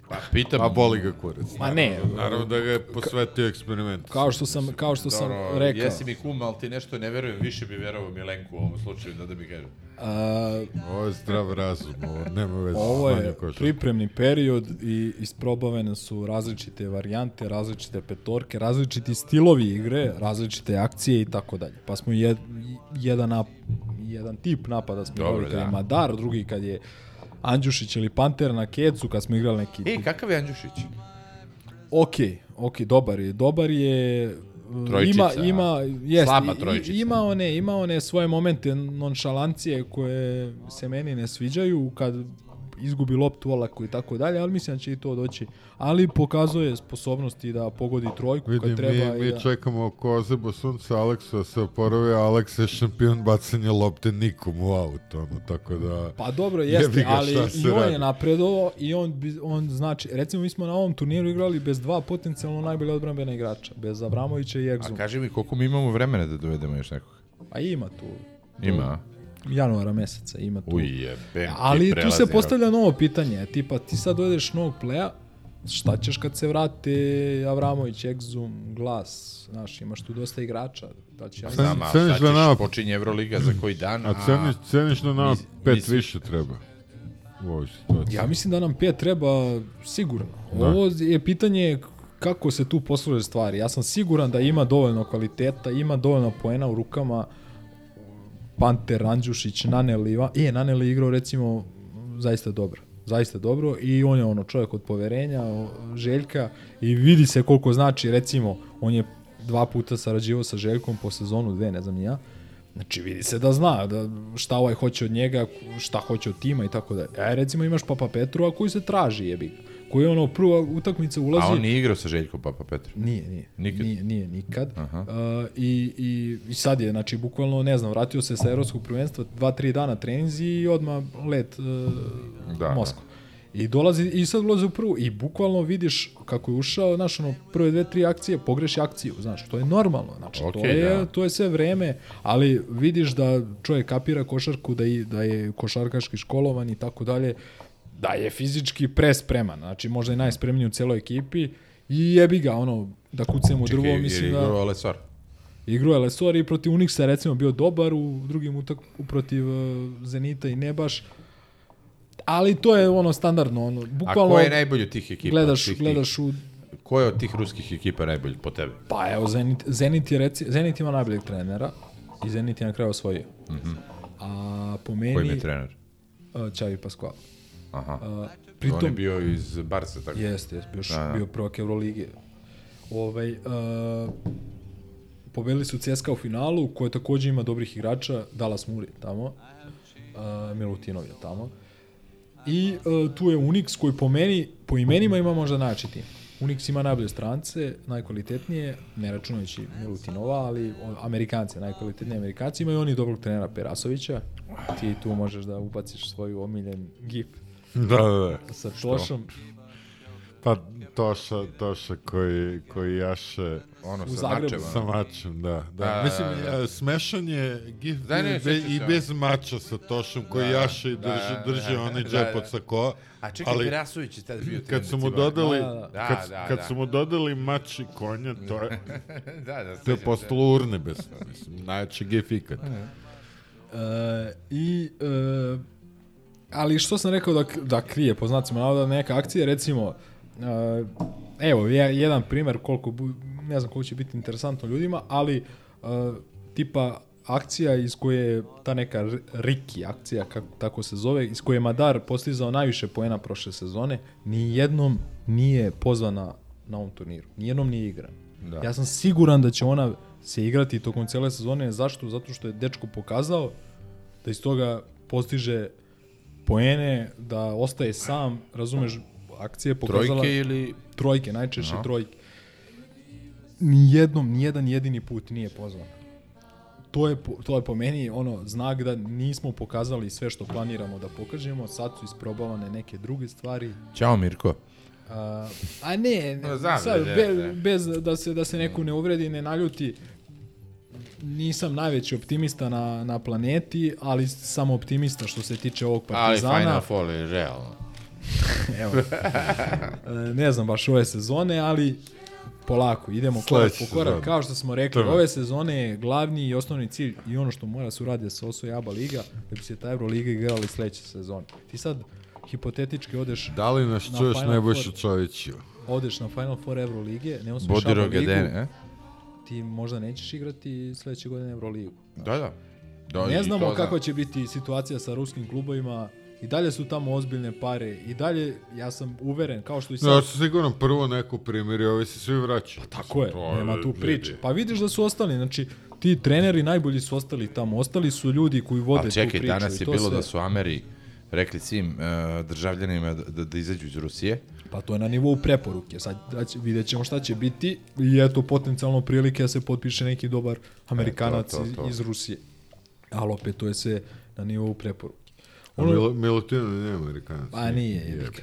Pa pitam. A boli ga kurac. Ma ne. Naravno da ga je posvetio eksperimentu. Kao što sam, kao što sam rekao. Jesi mi kum, ali ti nešto ne verujem, više bi verovao Milenku u ovom slučaju, da da mi kažem. A, Ovo je zdrav razum, ovo nema veze. Ovo je pripremni period i isprobavane su različite varijante, različite petorke, različiti stilovi igre, različite akcije i tako dalje. Pa smo jed, jedan, nap, jedan tip napada smo Dobro, igrali kad da. je Madar, drugi kad je Andjušić ili Panter na Kecu, kad smo igrali neki... Ej, kakav je Andjušić? Ok, ok, dobar je. Dobar je... Trojičica, ima, ima, jest, slaba i- Ima one, ima one svoje momente nonšalancije koje se meni ne sviđaju kad izgubi loptu olako i tako dalje, ali mislim da će i to doći. Ali pokazuje sposobnosti da pogodi trojku Vidim, kad treba mi, i mi da... čekamo Kozebo sunca Aleksa se oporavio, Aleks je šampion bacanja lopte nikom u aut, ono, tako da... Pa dobro, jeste, ga, ali i on radi. je napredovao i on, bi- on znači, recimo mi smo na ovom turniru igrali bez dva potencijalno najbolje odbrambena igrača, bez Abramovića i A Egzuma. kaži mi koliko mi imamo vremena da dovedemo još nekog? A ima tu. Ima, a? Januara meseca ima tu. Uj, jebem ti Ali tu se rok. postavlja novo pitanje, tipa ti sad dovedeš novog pleja, šta ćeš kad se vrate Avramović, Exum, Glas, znaš, imaš tu dosta igrača. Da će, Znam, a da nama- počinje Euroliga za koji dan, A ceniš, ceniš da nama pet mis- više treba u ovoj situaciji. Ja mislim da nam pet treba sigurno. Da. Ovo je pitanje kako se tu poslože stvari. Ja sam siguran da ima dovoljno kvaliteta, ima dovoljno poena u rukama. Panter, Andjušić, Naneli, Iva- je, Naneli igrao recimo zaista dobro. Zaista dobro i on je ono čovjek od poverenja, Željka i vidi se koliko znači recimo on je dva puta sarađivao sa Željkom po sezonu, dve, ne znam ja. Znači vidi se da zna da šta ovaj hoće od njega, šta hoće od tima i tako dalje. A recimo imaš Papa Petrova koji se traži jebi. Koji je ono prva utakmica ulazi. A on nije igrao sa Željkom Papa Petru? Nije, nije. Nikad? Nije, nije nikad. Aha. Uh, i, i, I sad je, znači, bukvalno, ne znam, vratio se sa evropskog prvenstva, dva, tri dana treninzi i odmah let uh, Da, Moskva. I dolazi, i sad ulazi u prvu, i bukvalno vidiš kako je ušao, znaš, ono, prve dve, tri akcije, pogreši akciju, znaš, to je normalno, znači, to, Okej, je, da. to je sve vreme, ali vidiš da čovjek kapira košarku, da, i, da je košarkaški školovan i tako dalje, da je fizički prespreman, znači možda i najspremniji u celoj ekipi i jebi ga, ono, da kucemo u drvo, Čekaj, mislim da... igrao Lesor. Igrao je i protiv Unixa recimo bio dobar, u drugim utak protiv uh, Zenita i ne baš. Ali to je ono standardno, ono, A bukvalno... ko je najbolji od tih ekipa? Gledaš, Tih- gledaš u... Ko je od tih ruskih ekipa najbolji po tebi? Pa evo, Zenit, Zenit, je reci, Zenit ima najboljeg trenera i Zenit je na kraju osvojio. Mhm. A po meni... Ko im je trener? Uh, Čavi Pascual. Aha. Uh, On je bio iz Barca, tako? Jeste, jeste, bio, Da, da. bio prvak Euroligije. Ovaj, uh, pobedili su CSKA u finalu, koja takođe ima dobrih igrača, Dallas Muri tamo, uh, Milutinov je tamo. I uh, tu je Unix koji po meni, po imenima ima možda najjači tim. Unix ima najbolje strance, najkvalitetnije, ne računajući Milutinova, ali Amerikanci, najkvalitetnije Amerikanci, imaju oni dobrog trenera Perasovića. Ti tu možeš da ubaciš svoju omiljen gif Da, da, da. sa Što? Tošom. Pa Toša, Toša koji, koji jaše Ono U sa Zagrebu. mačem, Sa mačem, da. da. Da, Mislim, da, da. e, smešan je gif Da, ne, be- i bez mača sa Tošom koji Da, jaše i drži, da, drži da, onaj džep da. od sakoa. A čekaj, Perasović je tad bio Kad su mu dodali, Da, da, kad, Da, kad da. su mu dodali mač i konja, to je, Da, da, to je postalo urnebesno. Mislim, najjači gif ikad. E, I, e, ali što sam rekao da, da krije, po znacima navoda, neka akcija, recimo, evo, je, jedan primer koliko, bu, ne znam koliko će biti interesantno ljudima, ali tipa akcija iz koje je ta neka Riki akcija, kako tako se zove, iz koje je Madar postizao najviše poena prošle sezone, ni jednom nije pozvana na ovom turniru. Nijednom nije igran. Da. Ja sam siguran da će ona se igrati tokom cele sezone. Zašto? Zato što je dečko pokazao da iz toga postiže poene, da ostaje sam, razumeš, akcije je pokazala... Trojke ili- Trojke, najčešće Aha. trojke. Nijednom, nijedan jedini put nije pozvan. To je, po- to je po meni ono znak da nismo pokazali sve što planiramo da pokažemo, sad su isprobavane neke druge stvari. Ćao Mirko. A, a ne, No, znam, sad, da, be, da. bez da se, da se neko ne uvredi, ne naljuti, nisam najveći optimista na, na planeti, ali sam optimista što se tiče ovog Ali Partizana. Final Four je realno. Evo. E, ne znam baš ove sezone, ali polako, idemo korak po korak. Kao što smo rekli, ove sezone je glavni i osnovni cilj i ono što mora se uraditi da se osvoji ABA liga, da bi se ta Euroliga igrala i sledeće sezone. Ti sad hipotetički odeš Da li nas na čuješ Nebojša Four- Čoviću? Odeš na Final Four Euroligije, ne osvojiš ABA ligu, Rogadene, e? Ti možda nećeš igrati sledeće godine Euroligu. Da, da. da ne znamo kako da. će biti situacija sa ruskim klubovima, i dalje su tamo ozbiljne pare, i dalje, ja sam uveren, kao što i sad... Ja sam siguran prvo neko primjer i ovi se svi vraćaju. Tako je, To nema tu priče. Pa vidiš da su ostali, znači ti treneri najbolji su ostali tamo, ostali su ljudi koji vode Ali tu čekaj, priču. danas i je to bilo sve. da su Ameri rekli svim uh, državljanima da, da, da izađu iz Rusije. Pa to je na nivou preporuke, sad da će, vidjet ćemo šta će biti i eto potencijalno prilike da se potpiše neki dobar Amerikanac E, to, to, to. iz- Rusije. Ali opet to je sve na nivou preporuke. A Milo, Milutino nije Amerikanac. Pa nije, jebika.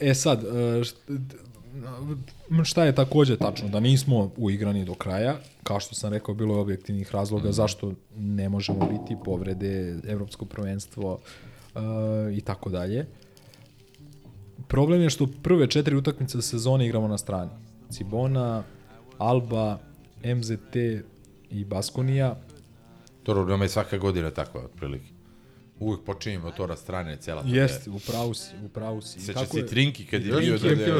E sad, e, št- d- šta je takođe tačno, da nismo uigrani do kraja, kao što sam rekao, bilo je objektivnih razloga Mhm. zašto ne možemo biti povrede, evropsko prvenstvo e, i tako dalje. Problem je što prve četiri utakmice sezone igramo na strani. Cibona, Alba, MZT i Baskonija. To nam je svaka godina takva, otprilike. Uvijek počinjemo to na strane, cela tabela. Jeste, si, upravo si. I Sećaš kako se je- Trinki kad je bio da, da, je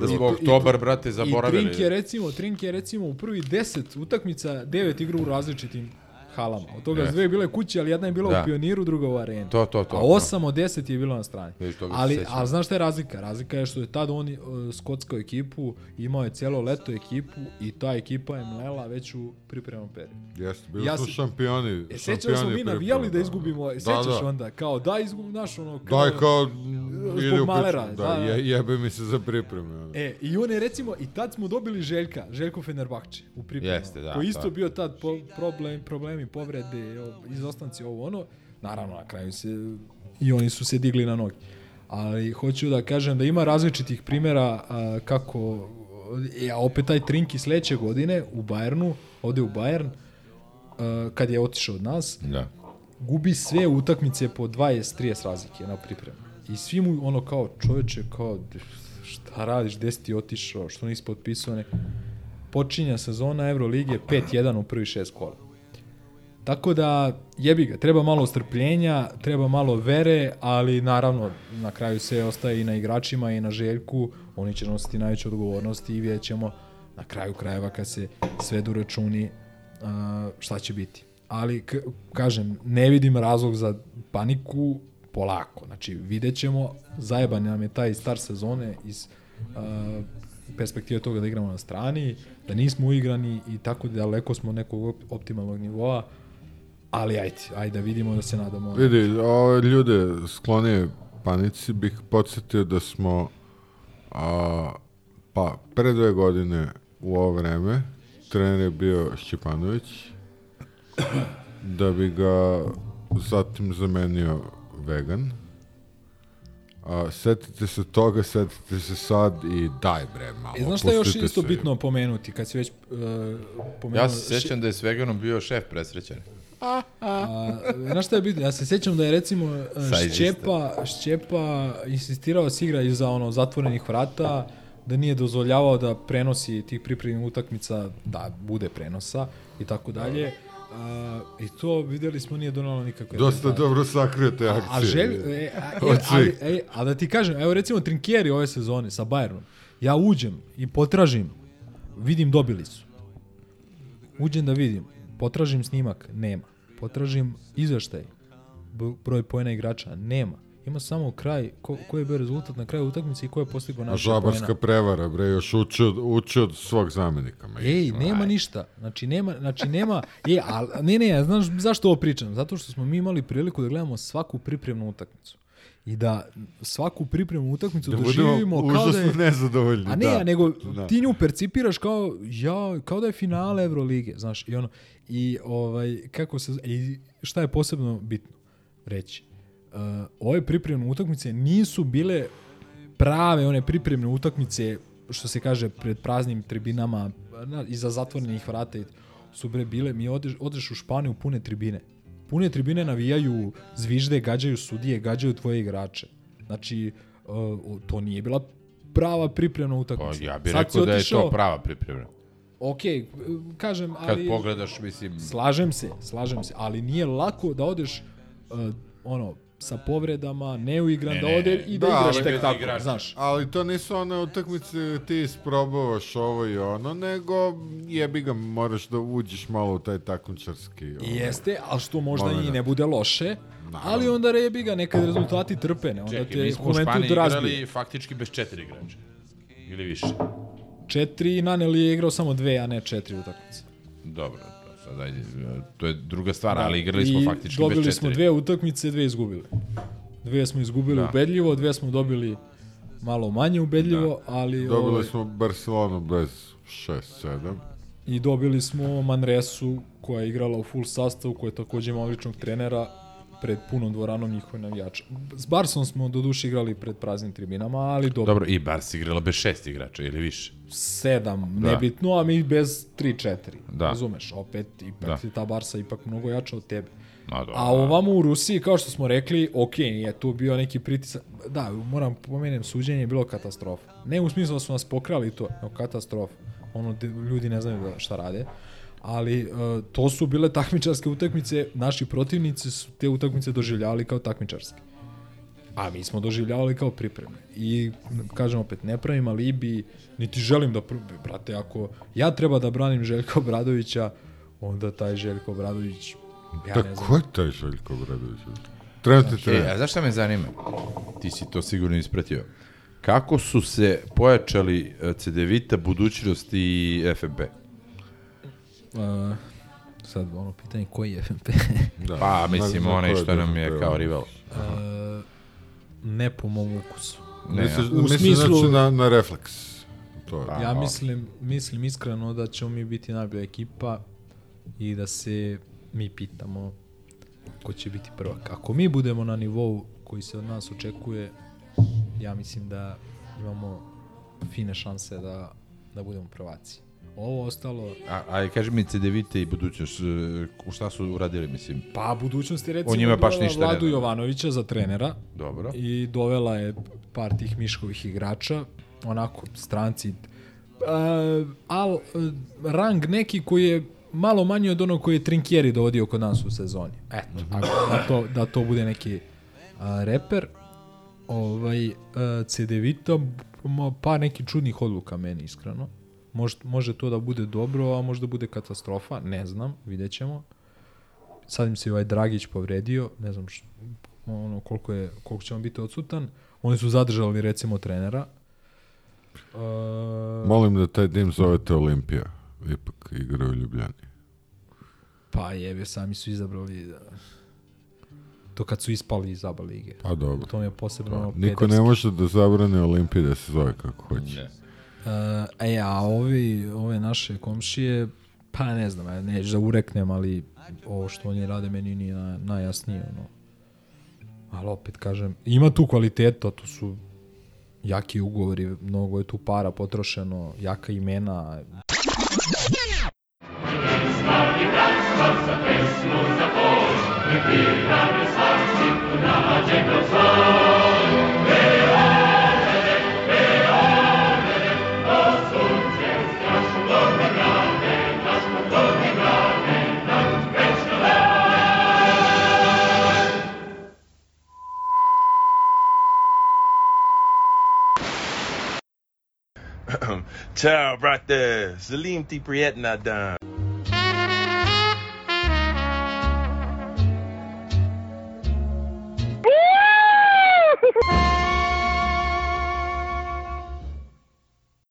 da smo oktobar, brate, I zaboravili. Trink je recimo, Trink je recimo u prvi 10 utakmica 9 igra u različitim halama. Od toga su dve bile kuće, ali jedna je bila Da. u Pioniru, druga u Areni. To, to, to, A osam od deset je bilo na strani. Se Ali, ali znaš šta je razlika? Razlika je što je tad on uh, skockao ekipu, imao je cijelo leto ekipu i ta ekipa je mlela već u pripremnom periodu. Jeste, bili Ja se- šampioni. E, sećaš smo mi navijali da da. izgubimo, Da, sećaš da. onda, kao da izgubimo, znaš ono, kao... Daj kao, Zbog Malera, da, Da, da. je, jebe mi se za pripreme. E, i on je recimo, i tad smo dobili Željka, Željko Fenerbahče u pripremu. Jeste, da, Koji isto da. bio tad po, problem, problemi, povrede, o, izostanci, ovo ono. Naravno, na kraju se, i oni su se digli na noge. Ali hoću da kažem da ima različitih primjera a, kako, ja, opet taj Trinki sledeće godine u Bayernu, ode u Bayern, a, kad je otišao od nas, Da. gubi sve utakmice po 20-30 razlike na pripremu. I svi mu ono kao čoveče, kao šta radiš, gde si ti otišao, što nisi potpisao ne... Počinja sezona Euroligije 5-1 u prvi šest kola. Tako da, jebi ga, treba malo strpljenja, treba malo vere, ali naravno, na kraju sve ostaje i na igračima i na Željku, oni će nositi najveću odgovornost i vidjet ćemo na kraju krajeva kad se svedu računi a, šta će biti. Ali, kažem, ne vidim razlog za paniku polako. Znači, vidjet ćemo, zajeban nam je taj star sezone iz perspektive toga da igramo na strani, da nismo uigrani i tako daleko smo nekog op- optimalnog nivoa, ali ajde, ajde da vidimo da se nadamo. Vidi, ove ljude sklonije panici bih podsjetio da smo a, pa pre dve godine u ovo vreme trener je bio Šćepanović da bi ga zatim zamenio vegan a, setite se toga, setite se sad i daj bre malo. E, znaš šta je još isto se. bitno pomenuti, kad si već uh, pomenuo... Ja se sećam da je s veganom bio šef presrećan. A, znaš šta je bitno? Ja se sjećam da je recimo e. Šćepa, Šćepa insistirao da se igra iza ono zatvorenih vrata, da nije dozvoljavao da prenosi tih pripremnih utakmica, da bude prenosa i tako dalje. A, I to videli smo nije donalo nikakve Dosta rezultate. dobro sakrio te akcije. A, a, želj, e, a, e, ali, svih. e, a da ti kažem, evo recimo Trinkieri ove sezone sa Bayernom, ja uđem i potražim, vidim dobili su. Uđem da vidim, potražim snimak, nema. Potražim izveštaj, broj pojena igrača, nema. Ima samo kraj, ko, koji je bio rezultat na kraju utakmice i ko je postigao A naše žabarska prevara, bre, još uči od, uči od svog zamenika. ma. Ej, nema ništa. Znači nema, znači nema, e, al ne ne, znaš zašto ovo pričam? Zato što smo mi imali priliku da gledamo svaku pripremnu utakmicu. I da svaku pripremnu utakmicu Da doživimo kao da je nezadovoljni, A ne, da. nego Da. ti nju percipiraš kao ja, kao da je finale Evrolige, znaš, i ono i ovaj kako se i šta je posebno bitno reći. Uh, ove pripremne utakmice nisu bile prave one pripremne utakmice što se kaže pred praznim tribinama na, iza zatvorenih vrata su bre bile mi odeš, odeš u Španiju pune tribine pune tribine navijaju zvižde gađaju sudije gađaju tvoje igrače. Znači uh, to nije bila prava pripremna Pa, utakmica ja bih rekao da je to prava priprema. Ok, kažem, Kad ali... pogledaš, mislim... Slažem se, slažem se, ali nije lako da odeš uh, ono, sa povredama, neuigran, Ne, da ne, ode i da, da, igraš ali- tek tako, igrač. znaš. Ali to nisu one utakmice ti isprobavaš ovo i ono, nego jebi ga, moraš da uđeš malo u taj takmičarski... ovaj, Jeste, ali što možda i momenat. ne bude loše, ali onda rebi ga, nekad rezultati trpe, ne, onda Čekaj, te mi smo u Španiji igrali faktički bez četiri igrača. Ili više. Četiri, Naneli je igrao samo dve, a ne četiri utakmice. Dobro, sad, ajde, to je druga stvar, Da, ali igrali smo i faktički bez dobili četiri. smo dve utakmice, dve izgubili. Dve smo izgubili Da. ubedljivo, dve smo dobili malo manje ubedljivo, ali... Dobili ovaj, smo Barcelonu bez 6-7. I dobili smo Manresu koja je igrala u full sastavu, koja je takođe ima odličnog trenera pred punom dvoranom njihovih navijača. S Barsom smo do duše igrali pred praznim tribinama, ali dobro. Dobro, i Bars igrala bez šest igrača ili više. Sedam, Da. nebitno, a mi bez 3-4. Da. Razumeš, opet, ipak Da. je ta Barsa ipak mnogo jača od tebe. No, dobro. A ovamo u Rusiji, kao što smo rekli, ok, je tu bio neki pritisak. Da, moram pomenem, suđenje je bilo katastrofa. Ne u smislu da su nas pokrali to, nego katastrofa. Ono, ljudi ne znaju da šta rade. Ali uh, to su bile takmičarske utakmice, naši protivnici su te utakmice doživljavali kao takmičarske. A mi smo doživljavali kao pripreme. I, kažem opet, ne pravim alibi, niti želim da, brate, ako ja treba da branim Željka Obradovića onda taj Željko Obradović, ja Da, ne znam. ko je taj Željko Obradović? Trenutni E, trener. a znaš šta me zanima? Ti si to sigurno ispratio. Kako su se pojačali e, CDVita, budućnost i FNP? Uh, sad ono pitanje koji je FNP? Da. Pa, mislim, na onaj što nam je kao rival. Uh, ne po mom ukusu. Ne, Misliš, ja. U misliš smislu- znači na, na refleks. To je. Ja mislim, mislim iskreno da ćemo mi biti najbolja ekipa i da se mi pitamo ko će biti prvak. Ako mi budemo na nivou koji se od nas očekuje, ja mislim da imamo fine šanse da, da budemo prvaci. Ovo ostalo, A, a kaži mi CDVita i budućnost, e, šta su uradili, mislim? pa budućnost je recimo njima baš ništa ne Vladu znam. Jovanovića za trenera Dobro. i dovela je par tih miškovih igrača, onako stranci, uh, al uh, rang neki koji je malo manji od onog koji je Trinkieri dovodio kod nas u sezoni. Eto, ako- da, to, da to bude neki uh, reper. Ovaj, uh, CDVita, pa neki čudnih odluka meni, iskreno. Može, može to da bude dobro, a možda bude katastrofa, ne znam, vidjet ćemo. Sad im se i ovaj Dragić povredio, ne znam š, ono, koliko, je, koliko će on biti odsutan. Oni su zadržali recimo trenera. Uh, Molim da taj dim zovete Olimpija. Ipak igra u Ljubljani. Pa jebe, sami su izabrali da... To kad su ispali iz ABA lige. Pa dobro. To je posebno Pa, niko ne može da zabrane Olimpiji da se zove kako hoće. Uh, e, a ovi, ove naše komšije, pa ne znam, neću da ureknem, ali ovo što oni rade meni nije na, najjasnije, ono. Ali opet kažem, ima tu kvaliteta, to su jaki ugovori, mnogo je tu para potrošeno, jaka imena. Ciao, brate. Salim ti prijetna dan.